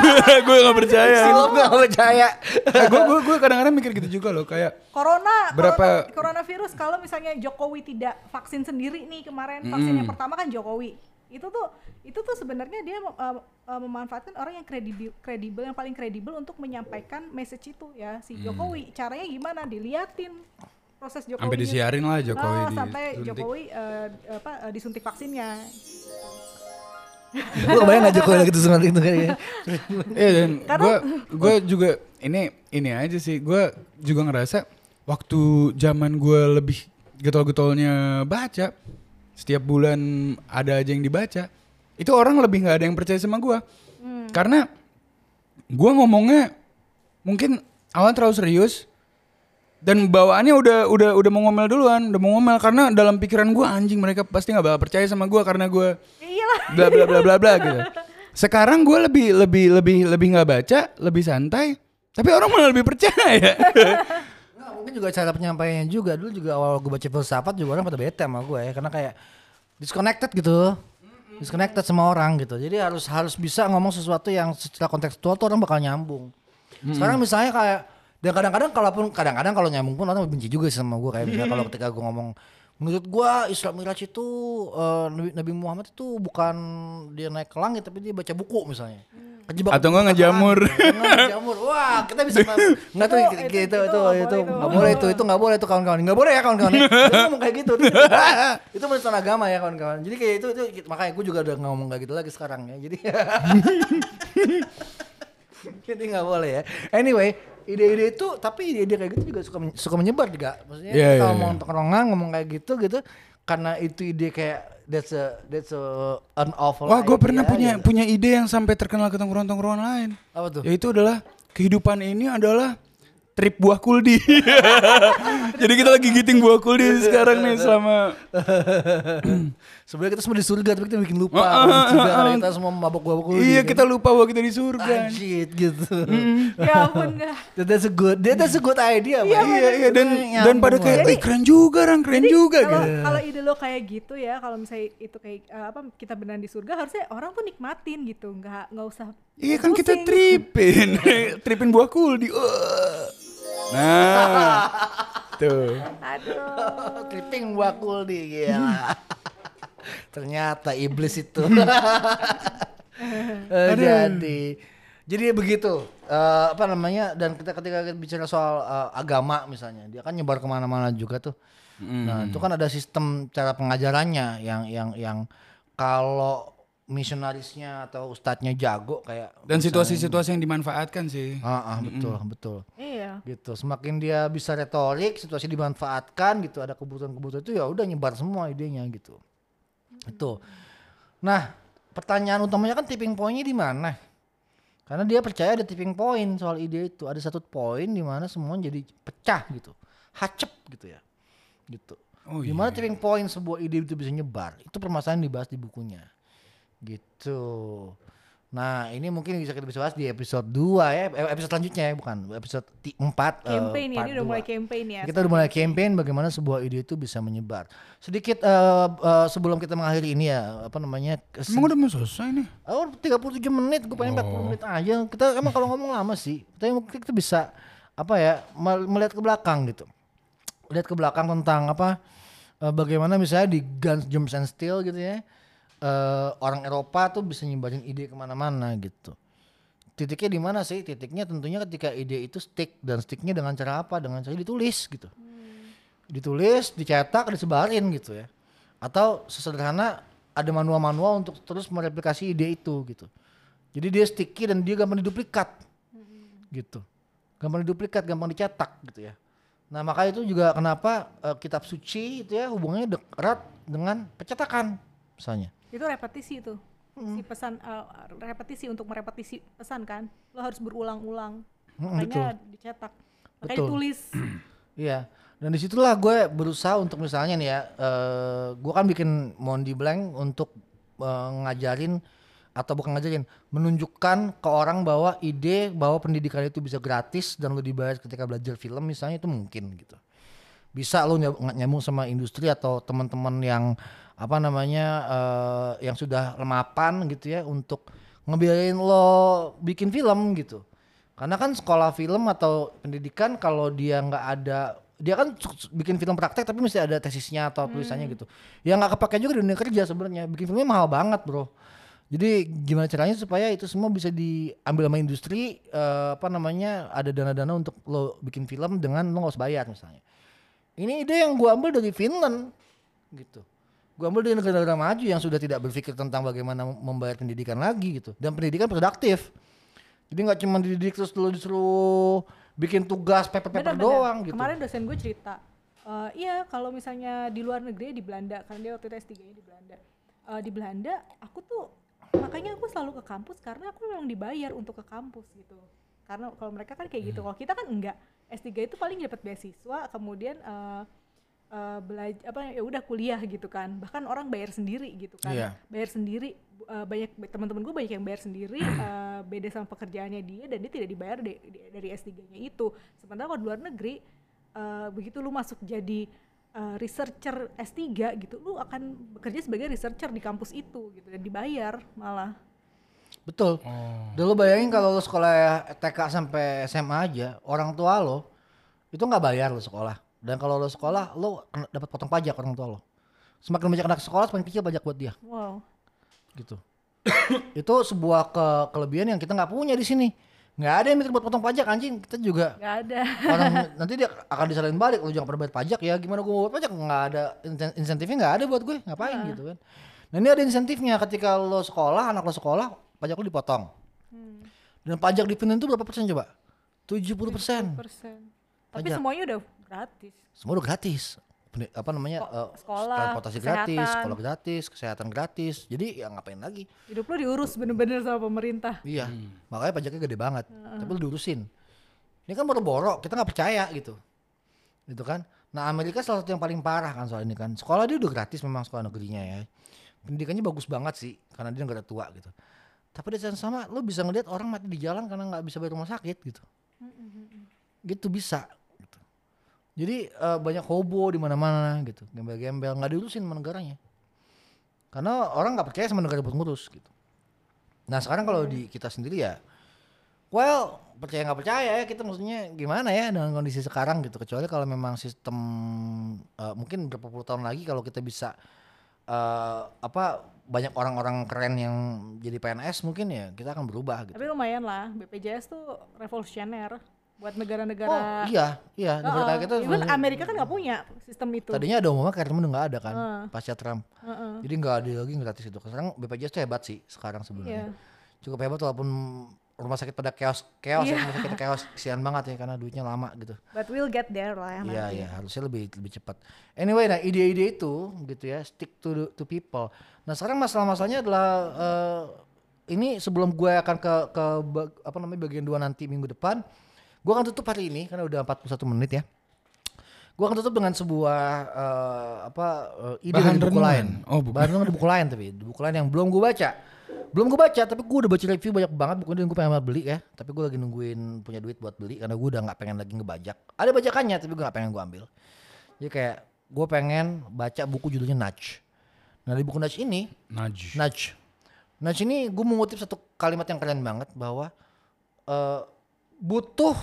[LAUGHS] gue gak percaya lo gak percaya. gue gue gue kadang-kadang mikir gitu juga loh kayak Corona, Berapa- corona, coronavirus kalau misalnya Jokowi tidak vaksin sendiri nih kemarin vaksin yang pertama kan Jokowi itu tuh itu tuh sebenarnya dia uh, uh, memanfaatkan orang yang kredibel kredibel yang paling kredibel untuk menyampaikan message itu ya si Jokowi. Caranya gimana? Diliatin proses Jokowi sampai disiarin lah Jokowi di sampai Jokowi uh, apa uh, disuntik vaksinnya. [LAUGHS] Gue bayang Jokowi lagi tuh sunat itu kayaknya. Iya dan gue gue juga ini ini aja sih. Gue juga ngerasa waktu zaman gue lebih getol-getolnya baca setiap bulan ada aja yang dibaca itu orang lebih nggak ada yang percaya sama gue karena gue ngomongnya mungkin awalnya terlalu serius dan bawaannya udah udah udah mau ngomel duluan, udah mau ngomel karena dalam pikiran gua anjing mereka pasti nggak bakal percaya sama gua karena iyalah bla bla bla bla bla gitu. Sekarang gua lebih lebih lebih lebih nggak baca, lebih santai, tapi orang malah lebih percaya. [LAUGHS] Mungkin juga cara penyampaiannya juga. Dulu juga awal gue baca filsafat juga orang pada bete sama gue ya karena kayak disconnected gitu. Disconnected sama orang gitu. Jadi harus harus bisa ngomong sesuatu yang secara kontekstual tuh orang bakal nyambung. Sekarang misalnya kayak dan kadang-kadang kalaupun kadang-kadang kalau nyambung pun orang benci juga sih sama gue kayak misalnya kalau ketika gue ngomong menurut gue Islam Miraj itu eh, Nabi, Nabi Muhammad itu bukan dia naik ke langit tapi dia baca buku misalnya. Kejebak Atau enggak ngejamur. Nggak ngejamur. Wah, kita bisa [LAUGHS] nggak tuh gitu itu- itu itu itu nggak itu. boleh itu itu nggak boleh itu kawan-kawan. Nggak boleh ya kawan-kawan ya. [LAUGHS] Dia ngomong kayak gitu. [LAUGHS] Itu menurut agama ya kawan-kawan. Jadi kayak itu itu makanya gue juga udah ngomong kayak gitu lagi sekarang ya. Jadi jadi nggak boleh ya. Anyway ide-ide itu tapi ide-ide kayak gitu juga suka suka menyebar juga maksudnya Iya, iya, kalau iya. mau tongkrongan ngomong kayak gitu gitu karena itu ide kayak that's a that's a an awful Wah, gue pernah punya gitu. punya ide yang sampai terkenal ke tongkrongan-tongkrongan lain. apa tuh Yaitu adalah kehidupan ini adalah trip buah kuldi. [LAUGHS] Jadi kita lagi giting buah kuldi sekarang nih selama [LAUGHS] Sebenarnya kita semua di surga tapi kita bikin lupa. Ah, Di surga karena ah. kita semua mabok-mabok dulu. Iya kita lupa bahwa kita di surga. Anjir gitu. ya ampun dah That's a good, that- that's a good idea. Iya. Iya iya dan Nyambung dan pada kayak "Ih, keren juga orang keren juga kalau gitu. kalau ide lo kayak gitu ya kalau misalnya itu kayak eh, apa kita beneran di surga harusnya orang tuh nikmatin gitu nggak nggak usah Iya kan kita tripin, [LAUGHS] tripin buah kuldi. Uh. Nah, [LAUGHS] tuh. aduh tripping wakul di gila. [LAUGHS] Ternyata iblis itu. [LAUGHS] Eh, jadi jadi begitu. Eh, apa namanya dan kita ketika kita bicara soal eh, agama misalnya dia kan nyebar ke mana-mana juga tuh. Nah itu kan ada sistem cara pengajarannya yang yang yang kalau misionarisnya atau ustadznya jago kayak Dan situasi-situasi yang dimanfaatkan sih. ah, ah, betul betul. Iya. Gitu semakin dia bisa retorik situasi dimanfaatkan gitu ada kebutuhan-kebutuhan itu ya udah nyebar semua idenya gitu itu nah pertanyaan utamanya kan tipping pointnya di mana? Karena dia percaya ada tipping point soal ide itu. Ada satu poin di mana semua jadi pecah gitu. Hacep gitu ya. Gitu. Oh di mana tipping point sebuah ide itu bisa nyebar? Itu permasalahan dibahas di bukunya. Gitu nah ini mungkin bisa kita bisa bahas di episode 2 ya eh, episode selanjutnya ya bukan episode 4 campaign ya ini udah mulai campaign ya kita udah mulai campaign bagaimana sebuah ide itu bisa menyebar sedikit eh, eh, sebelum kita mengakhiri ini ya apa namanya Emang udah mau selesai nih? Oh, 37 menit, gue pengen 40 menit aja. Kita emang kalau ngomong lama sih, tapi mungkin kita bisa apa ya mel- melihat ke belakang gitu. Lihat ke belakang tentang apa eh, bagaimana misalnya di Guns, Germs and Steel gitu ya. Eh, orang Eropa tuh bisa nyebarin ide ke mana-mana gitu. Titiknya di mana sih? Titiknya tentunya ketika ide itu stick dan sticknya dengan cara apa? Dengan cara ditulis gitu. Ditulis, dicetak, disebarin gitu ya. Atau sesederhana ada manual-manual untuk terus mereplikasi ide itu gitu. Jadi dia sticky dan dia gampang diduplikat. Gitu. Gampang diduplikat, gampang dicetak gitu ya. Nah, maka itu juga kenapa eh, kitab suci itu ya hubungannya dek- erat dengan percetakan misalnya. Itu repetisi tuh. Si pesan eh, repetisi untuk merepetisi pesan kan. Lo harus berulang-ulang. Mm, makanya dicetak. Makanya Betul. ditulis. [CLEARS THROAT] Iya. Dan di situlah gue berusaha untuk misalnya nih ya, eh gue kan bikin Mondi Blank untuk eh, ngajarin atau bukan ngajarin, menunjukkan ke orang bahwa ide bahwa pendidikan itu bisa gratis dan lo dibayar ketika belajar film misalnya itu mungkin gitu. Bisa lo nyam- nyambung sama industri atau teman-teman yang apa namanya eh, yang sudah lemapan gitu ya untuk ngebiayain lo bikin film gitu. Karena kan sekolah film atau pendidikan kalau dia nggak ada dia kan bikin film praktek tapi mesti ada tesisnya atau tulisannya gitu. Ya nggak kepake juga di dunia kerja sebenarnya. Bikin filmnya mahal banget, Bro. Jadi gimana caranya supaya itu semua bisa diambil sama industri eh, apa namanya ada dana-dana untuk lo bikin film dengan lo nggak usah bayar misalnya. Ini ide yang gua ambil dari Finland gitu. Gua ambil dari negara-negara maju yang sudah tidak berpikir tentang bagaimana membayar pendidikan lagi gitu. Dan pendidikan produktif. Jadi nggak cuma dididik terus dulu disuruh bikin tugas paper-paper doang gitu. kemarin dosen gue cerita eh, iya kalau misalnya di luar negeri di Belanda karena dia waktu itu S3 nya di Belanda Eh, di Belanda aku tuh makanya aku selalu ke kampus karena aku memang dibayar untuk ke kampus gitu karena kalau mereka kan kayak gitu kalau kita kan enggak S3 itu paling dapat beasiswa kemudian eh belajar apa ya udah kuliah gitu kan. Bahkan orang bayar sendiri gitu kan. Iya. bayar sendiri eh, banyak teman-teman gue banyak yang bayar sendiri [CLEARS THROAT] eh, beda sama pekerjaannya dia dan dia tidak dibayar de- de- dari S3-nya itu. Sementara kalau di luar negeri eh, begitu lu masuk jadi eh, researcher S3 gitu lu akan bekerja sebagai researcher di kampus itu gitu dan dibayar malah Betul. Dan lo bayangin kalau lo sekolah TK sampai SMA aja, orang tua lo itu nggak bayar lo sekolah. Dan kalau lo sekolah, lo dapat potong pajak orang tua lo. Semakin banyak anak sekolah, semakin kecil pajak buat dia, wow gitu. [COUGHS] itu sebuah ke kelebihan yang kita nggak punya di sini. Nggak ada yang mikir buat potong pajak anjing. Kita juga nggak ada orang [LAUGHS] nanti dia akan disalahin balik lo jangan pernah bayar pajak ya gimana gue mau bayar pajak nggak ada insen- insentifnya nggak ada buat gue ngapain gitu kan nah ini ada insentifnya ketika lo sekolah anak lo sekolah pajak lo dipotong dan pajak di Finland itu berapa persen coba 70 persen persen tapi Pajak. semuanya udah gratis semua udah gratis apa namanya Ko- eh, sekolah, transportasi gratis sekolah gratis kesehatan gratis jadi ya ngapain lagi hidup lu diurus bener-bener sama pemerintah Iya, makanya pajaknya gede banget. Tapi lu diurusin. Ini kan boro-boro, kita nggak percaya gitu. Gitu kan. Nah Amerika salah satu yang paling parah kan soal ini kan. Sekolah dia udah gratis memang sekolah negerinya ya. Pendidikannya bagus banget sih, karena dia negara tua gitu. Tapi di saat sama, lu bisa ngeliat orang mati di jalan karena nggak bisa bayar rumah sakit gitu. Gitu bisa. Gitu. Jadi eh, banyak hobo di mana-mana gitu, gembel-gembel nggak diurusin sama negaranya. Karena orang nggak percaya sama negara buat ngurus gitu. Nah sekarang kalau di kita sendiri ya, well percaya nggak percaya ya kita maksudnya gimana ya dengan kondisi sekarang gitu. Kecuali kalau memang sistem eh, mungkin berapa puluh tahun lagi kalau kita bisa eh, apa banyak orang-orang keren yang jadi PNS mungkin ya kita akan berubah gitu. tapi lumayan lah BPJS tuh revolusioner buat Oh negara-negara iya iya negara kayak kita Even Amerika kan nggak punya sistem itu tadinya ada umumnya kayak udah nggak ada kan Heeh. pasca Trump. Heeh. Jadi nggak ada lagi gratis itu. Sekarang BPJS tuh hebat sih sekarang sebenarnya. Iya. Cukup hebat walaupun rumah sakit pada chaos chaos ya, Iya. rumah sakit chaos kesian banget ya karena duitnya lama gitu. but we'll get there lah ya Iya iya harusnya lebih lebih cepat. Anyway, nah ide-ide itu gitu ya stick to the- to people. Nah sekarang masalah-masalahnya adalah eh, ini sebelum gue akan ke ke apa namanya bagian dua nanti minggu depan, gue akan tutup hari ini karena udah 41 menit ya. Gue akan tutup dengan sebuah eh, apa eh, ide Bahan dari buku renungan. lain. Oh, bukan. Bahan renungan di buku lain tapi di buku lain yang belum gue baca. Belum gue baca tapi gue udah baca review banyak banget buku dan gue pengen banget beli ya. Tapi gue lagi nungguin punya duit buat beli karena gue udah nggak pengen lagi ngebajak. Ada bajakannya tapi gue nggak pengen gue ambil. Jadi kayak gue pengen baca buku judulnya Nudge. Nah di buku Nudge ini Nudge. Nudge. Nudge ini gue mengutip satu kalimat yang keren banget bahwa eh, butuh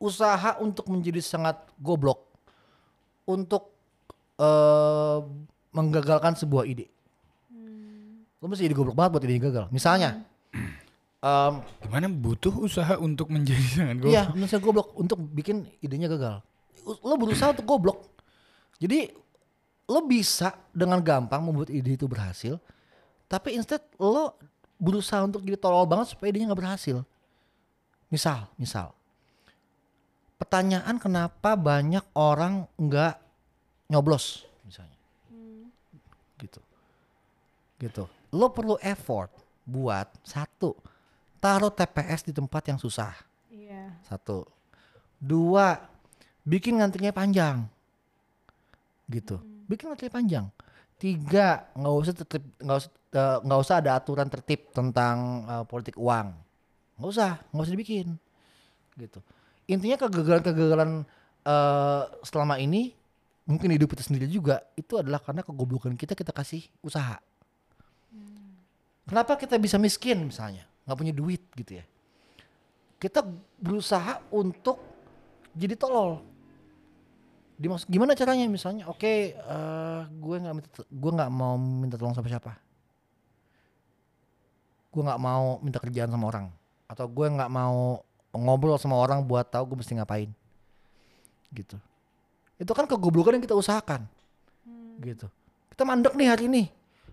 usaha untuk menjadi sangat goblok untuk eh, menggagalkan sebuah ide. Lo mesti jadi goblok banget buat ide gagal. Misalnya, em, Gimana butuh usaha untuk menjadi [LAUGHS] sangat goblok? Iya, misalnya goblok untuk bikin idenya gagal. Lo berusaha untuk goblok. Jadi lo bisa dengan gampang membuat ide itu berhasil, tapi instead lo berusaha untuk jadi tolol banget supaya idenya nggak berhasil. Misal, misal, pertanyaan kenapa banyak orang nggak nyoblos, misalnya, gitu, gitu. Lo perlu effort buat satu, taruh TPS di tempat yang susah. Iya. Satu. Dua, bikin ngantrinya panjang. Gitu. Bikin ngantrinya panjang. Tiga, nggak usah tertib, nggak usah eh, nggak usah ada aturan tertib tentang eh, politik uang. Nggak usah, nggak usah dibikin. Gitu. Intinya kegagalan-kegagalan eh, selama ini mungkin hidup kita sendiri juga itu adalah karena kegoblokan kita kita kasih usaha. Kenapa kita bisa miskin misalnya, nggak punya duit gitu ya? kita berusaha untuk jadi tolol. Dimaksud gimana caranya misalnya? Oke, eh, gue nggak minta, gue nggak mau minta tolong sama siapa. Gue nggak mau minta kerjaan sama orang, atau gue nggak mau ngobrol sama orang buat tahu gue mesti ngapain. Gitu. Itu kan kegoblokan yang kita usahakan. Gitu. Kita mandek nih hari ini.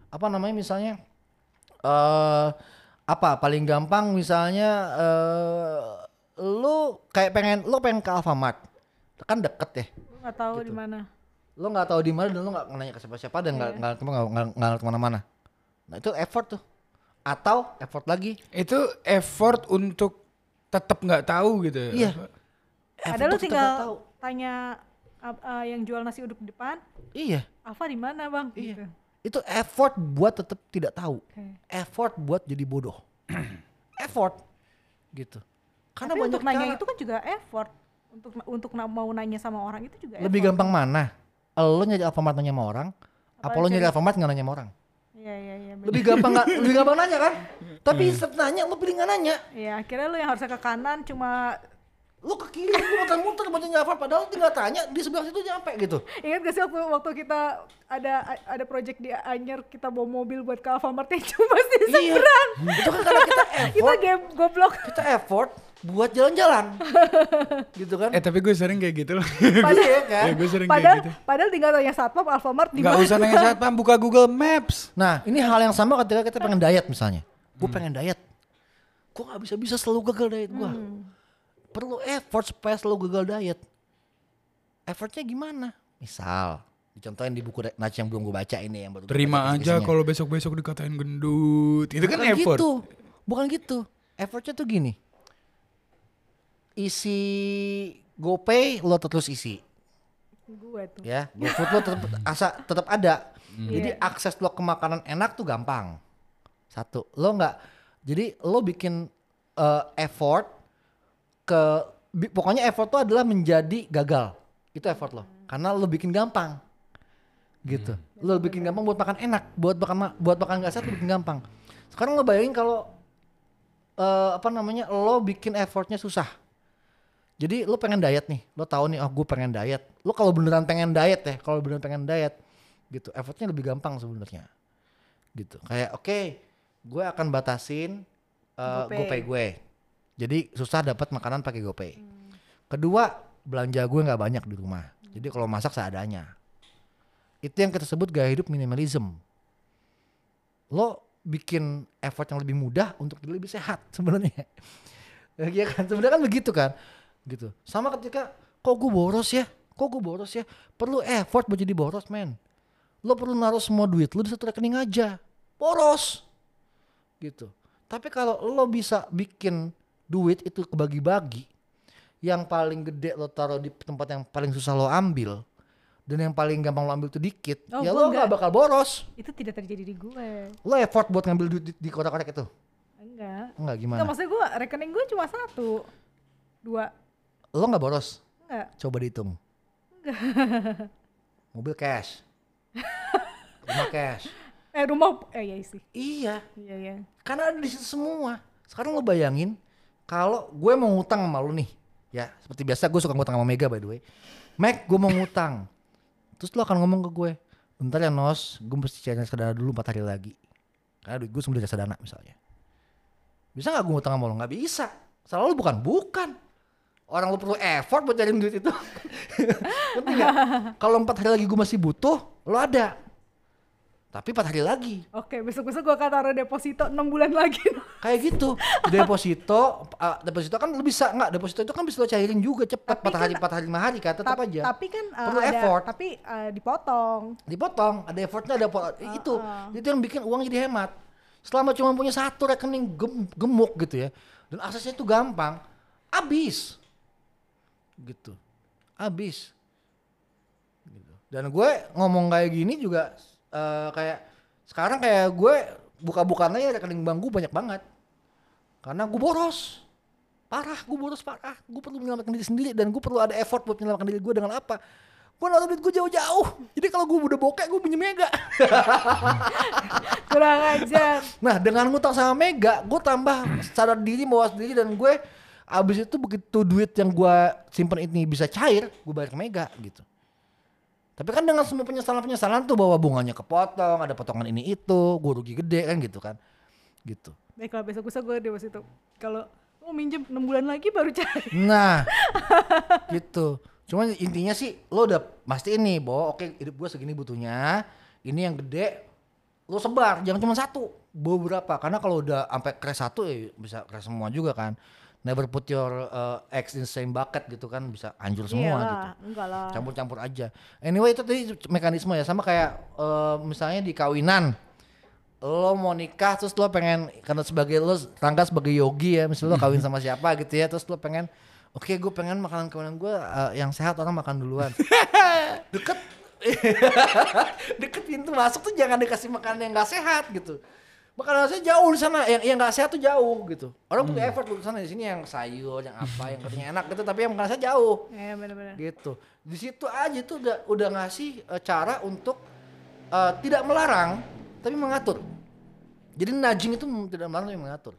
Apa namanya misalnya? Eh apa paling gampang misalnya eh lu kayak pengen lu pengen ke Alfamart kan deket ya Lu nggak tahu Gitu. di mana. lu nggak tahu di mana dan lu nggak nanya ke siapa-siapa dan nggak nggak nggak nggak nggak ke mana-mana nah itu effort tuh atau effort lagi Itu effort untuk tetap nggak tahu gitu. Iya. Ada effort lu tuh kita tinggal tahu. tanya uh, uh, yang jual nasi uduk di depan, Iya, Alfa di mana bang? Iya. Gitu. Itu effort buat tetap tidak tahu. Oke. Effort buat jadi bodoh. [CLEARS THROAT] effort gitu. Karena Tapi banyak untuk nanya cara. itu kan juga effort. Untuk untuk na- mau nanya sama orang itu juga lebih effort. gampang mana? Lo nyari Alfamart nanya sama orang, apa, Apa lo nyari Alfamart nggak nanya sama orang? Iya iya iya. Lebih gampang nggak? lebih gampang nanya kan? [LAUGHS] Tapi setiap nanya lo pilih nggak nanya. Iya akhirnya lu yang harusnya ke kanan cuma Lo ke kiri, lo muter-muter buat nyari Alfamart. Padahal tinggal tanya di sebelah situ nyampe gitu. Ingat gak sih waktu waktu kita ada ada project di Anyer kita bawa mobil buat ke Alfamart yang cuma di Iya. seberang. Itu kan karena kita [LAUGHS] Kita effort, game goblok. kita effort buat jalan-jalan. [LAUGHS] gitu kan? Eh tapi gue sering kayak gitu loh. Padahal, Iya kan? [LAUGHS] ya gue sering padahal, kayak gitu. padahal tinggal tanya satpam Alfamart di Gak mana. usah nanya saat pam buka Google Maps. Nah, ini hal yang sama ketika kita pengen diet misalnya. Gue pengen diet. Gue gak bisa-bisa selalu gagal diet gue. Perlu effort supaya selalu gagal diet. Effortnya gimana? Misal, dicontohin di buku Nach yang belum gue baca ini yang baru. Terima baca aja kalau besok-besok dikatain gendut. Itu kan Bukan effort. Gitu. Bukan gitu. Effortnya tuh gini. Isi GoPay lo terus isi. Gue tuh. ya GoFood lo tetap asa tetap ada jadi Iya. akses lo ke makanan enak tuh gampang satu lo nggak jadi lo bikin eh, effort ke pokoknya effort tuh adalah menjadi gagal. Itu effort lo. Karena lo bikin gampang. Gitu. Lo bikin gampang buat makan enak. Buat makan ma- buat makan nggak sehat lo bikin gampang. Sekarang lo bayangin kalau eh, apa namanya lo bikin effortnya susah. Jadi lo pengen diet nih, lo tahu nih, oh gue pengen diet. Lo kalau beneran pengen diet ya, kalau beneran pengen diet, gitu, effortnya lebih gampang sebenarnya, gitu. Kayak oke, gue akan batasin uh. GoPay gue. Jadi susah dapat makanan pakai GoPay. Kedua, belanja gue nggak banyak di rumah. Jadi kalau masak seadanya. Itu yang kita sebut gaya hidup minimalism. Lo bikin effort yang lebih mudah untuk jadi lebih sehat [LAUGHS] sebenarnya. Iya kan, sebenarnya kan begitu kan, gitu. Sama ketika kok gue boros ya, kok gue boros ya, perlu effort buat jadi boros men. Lo perlu naruh semua duit lo di satu rekening aja, boros, gitu. Tapi kalau lo bisa bikin duit itu kebagi-bagi, yang paling gede lo taruh di tempat yang paling susah lo ambil, dan yang paling gampang lo ambil itu dikit, Oh, ya lo nggak enggak. bakal boros. Itu tidak terjadi di gue. Lo effort buat ngambil duit di, di kotak-kotak itu, Enggak. enggak gimana? Enggak maksudnya gue rekening gue cuma satu. Dua. Lo nggak boros? Enggak. Coba dihitung. [LAUGHS] Mobil cash. Rumah cash. Eh rumah eh iya sih. Iya, Iya iya. karena ada di situ semua. Sekarang lo bayangin kalau gue mau ngutang sama lo nih. Ya, seperti biasa gue suka ngutang sama Mega by the way. Mac, gue mau ngutang. Terus lo akan ngomong ke gue, bentar ya Nos, gue mesti cari reksadana dulu 4 hari lagi. Karena duit gue sebelum reksadana misalnya. Bisa gak gue ngutang sama lo? Gak bisa. Salah lo bukan? Bukan. Orang lo perlu effort buat cari duit itu. [LAUGHS] Kalau 4 hari lagi gue masih butuh, lo ada. Tapi 4 hari lagi. Oke, besok-besok gue akan taruh deposito 6 bulan lagi. [LAUGHS] Kayak gitu. Deposito, uh, deposito kan lo bisa nggak? Deposito itu kan bisa lo cairin juga cepat. 4 hari, kan- 4 hari, 5 hari kan tetap Ta- aja. Tapi kan uh, Perlu ada effort. tapi uh, dipotong. Dipotong, ada effortnya, ada po- itu. uh. Itu yang bikin uang jadi hemat. Selama cuma punya satu rekening gem- gemuk gitu ya. Dan aksesnya itu gampang. Abis. Gitu. Abis. Gitu. Dan gue ngomong kayak gini juga eh, kayak sekarang kayak gue buka-bukanya ya rekening bank gue banyak banget. Karena gue boros. Parah, gue boros parah. Gue perlu menyelamatkan diri sendiri dan gue perlu ada effort buat menyelamatkan diri gue dengan apa? Gue naruh duit gue jauh-jauh. Jadi kalau gue udah bokek gue pinjem mega. [LAUGHS] Kurang ajar. Nah dengan ngutang sama Mega, gue tambah sadar diri, mawas diri dan gue abis itu begitu duit yang gue simpen ini bisa cair, gue bayar ke Mega gitu. Tapi kan dengan semua penyesalan-penyesalan tuh bahwa bunganya kepotong, ada potongan ini itu, gue rugi gede kan gitu kan, gitu. Baiklah besok-besok gue deposito. Kalau mau minjem 6 bulan lagi baru cair. Nah, [LAUGHS] gitu. Cuman intinya sih lo udah pasti ini bahwa oke hidup gue segini butuhnya, ini yang gede lo sebar jangan cuma satu beberapa karena kalau udah sampai crash satu ya bisa crash semua juga kan never put your uh, eggs in the same bucket gitu kan bisa hancur semua Iyalah, gitu enggak lah. campur-campur aja anyway itu tadi mekanisme ya sama kayak eh, misalnya di kawinan lo mau nikah terus lo pengen karena sebagai lo rangga sebagai yogi ya misalnya lo kawin sama siapa gitu ya terus lo pengen Oke, gue pengen makanan kemenangan gue uh, yang sehat orang makan duluan. [LAUGHS] Deket [LAUGHS] deket pintu masuk tuh jangan dikasih makanan yang nggak sehat gitu. Makanan saya jauh di sana, yang yang nggak sehat tuh jauh gitu. Orang butuh effort di sana di sini yang sayur, yang apa, yang katanya enak gitu, tapi yang makanan saya jauh ya benar-benar gitu. Di situ aja tuh udah udah ngasih eh, cara untuk eh, tidak melarang tapi mengatur. Jadi nudging itu tidak melarang tapi mengatur.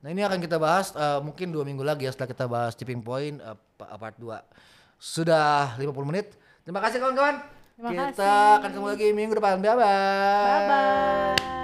Nah ini akan kita bahas eh, mungkin dua minggu lagi ya setelah kita bahas tipping point pa- part 2 Sudah 50 menit. Terima kasih kawan-kawan. Terima kita kasih. akan ketemu lagi minggu depan. Bye bye. bye bye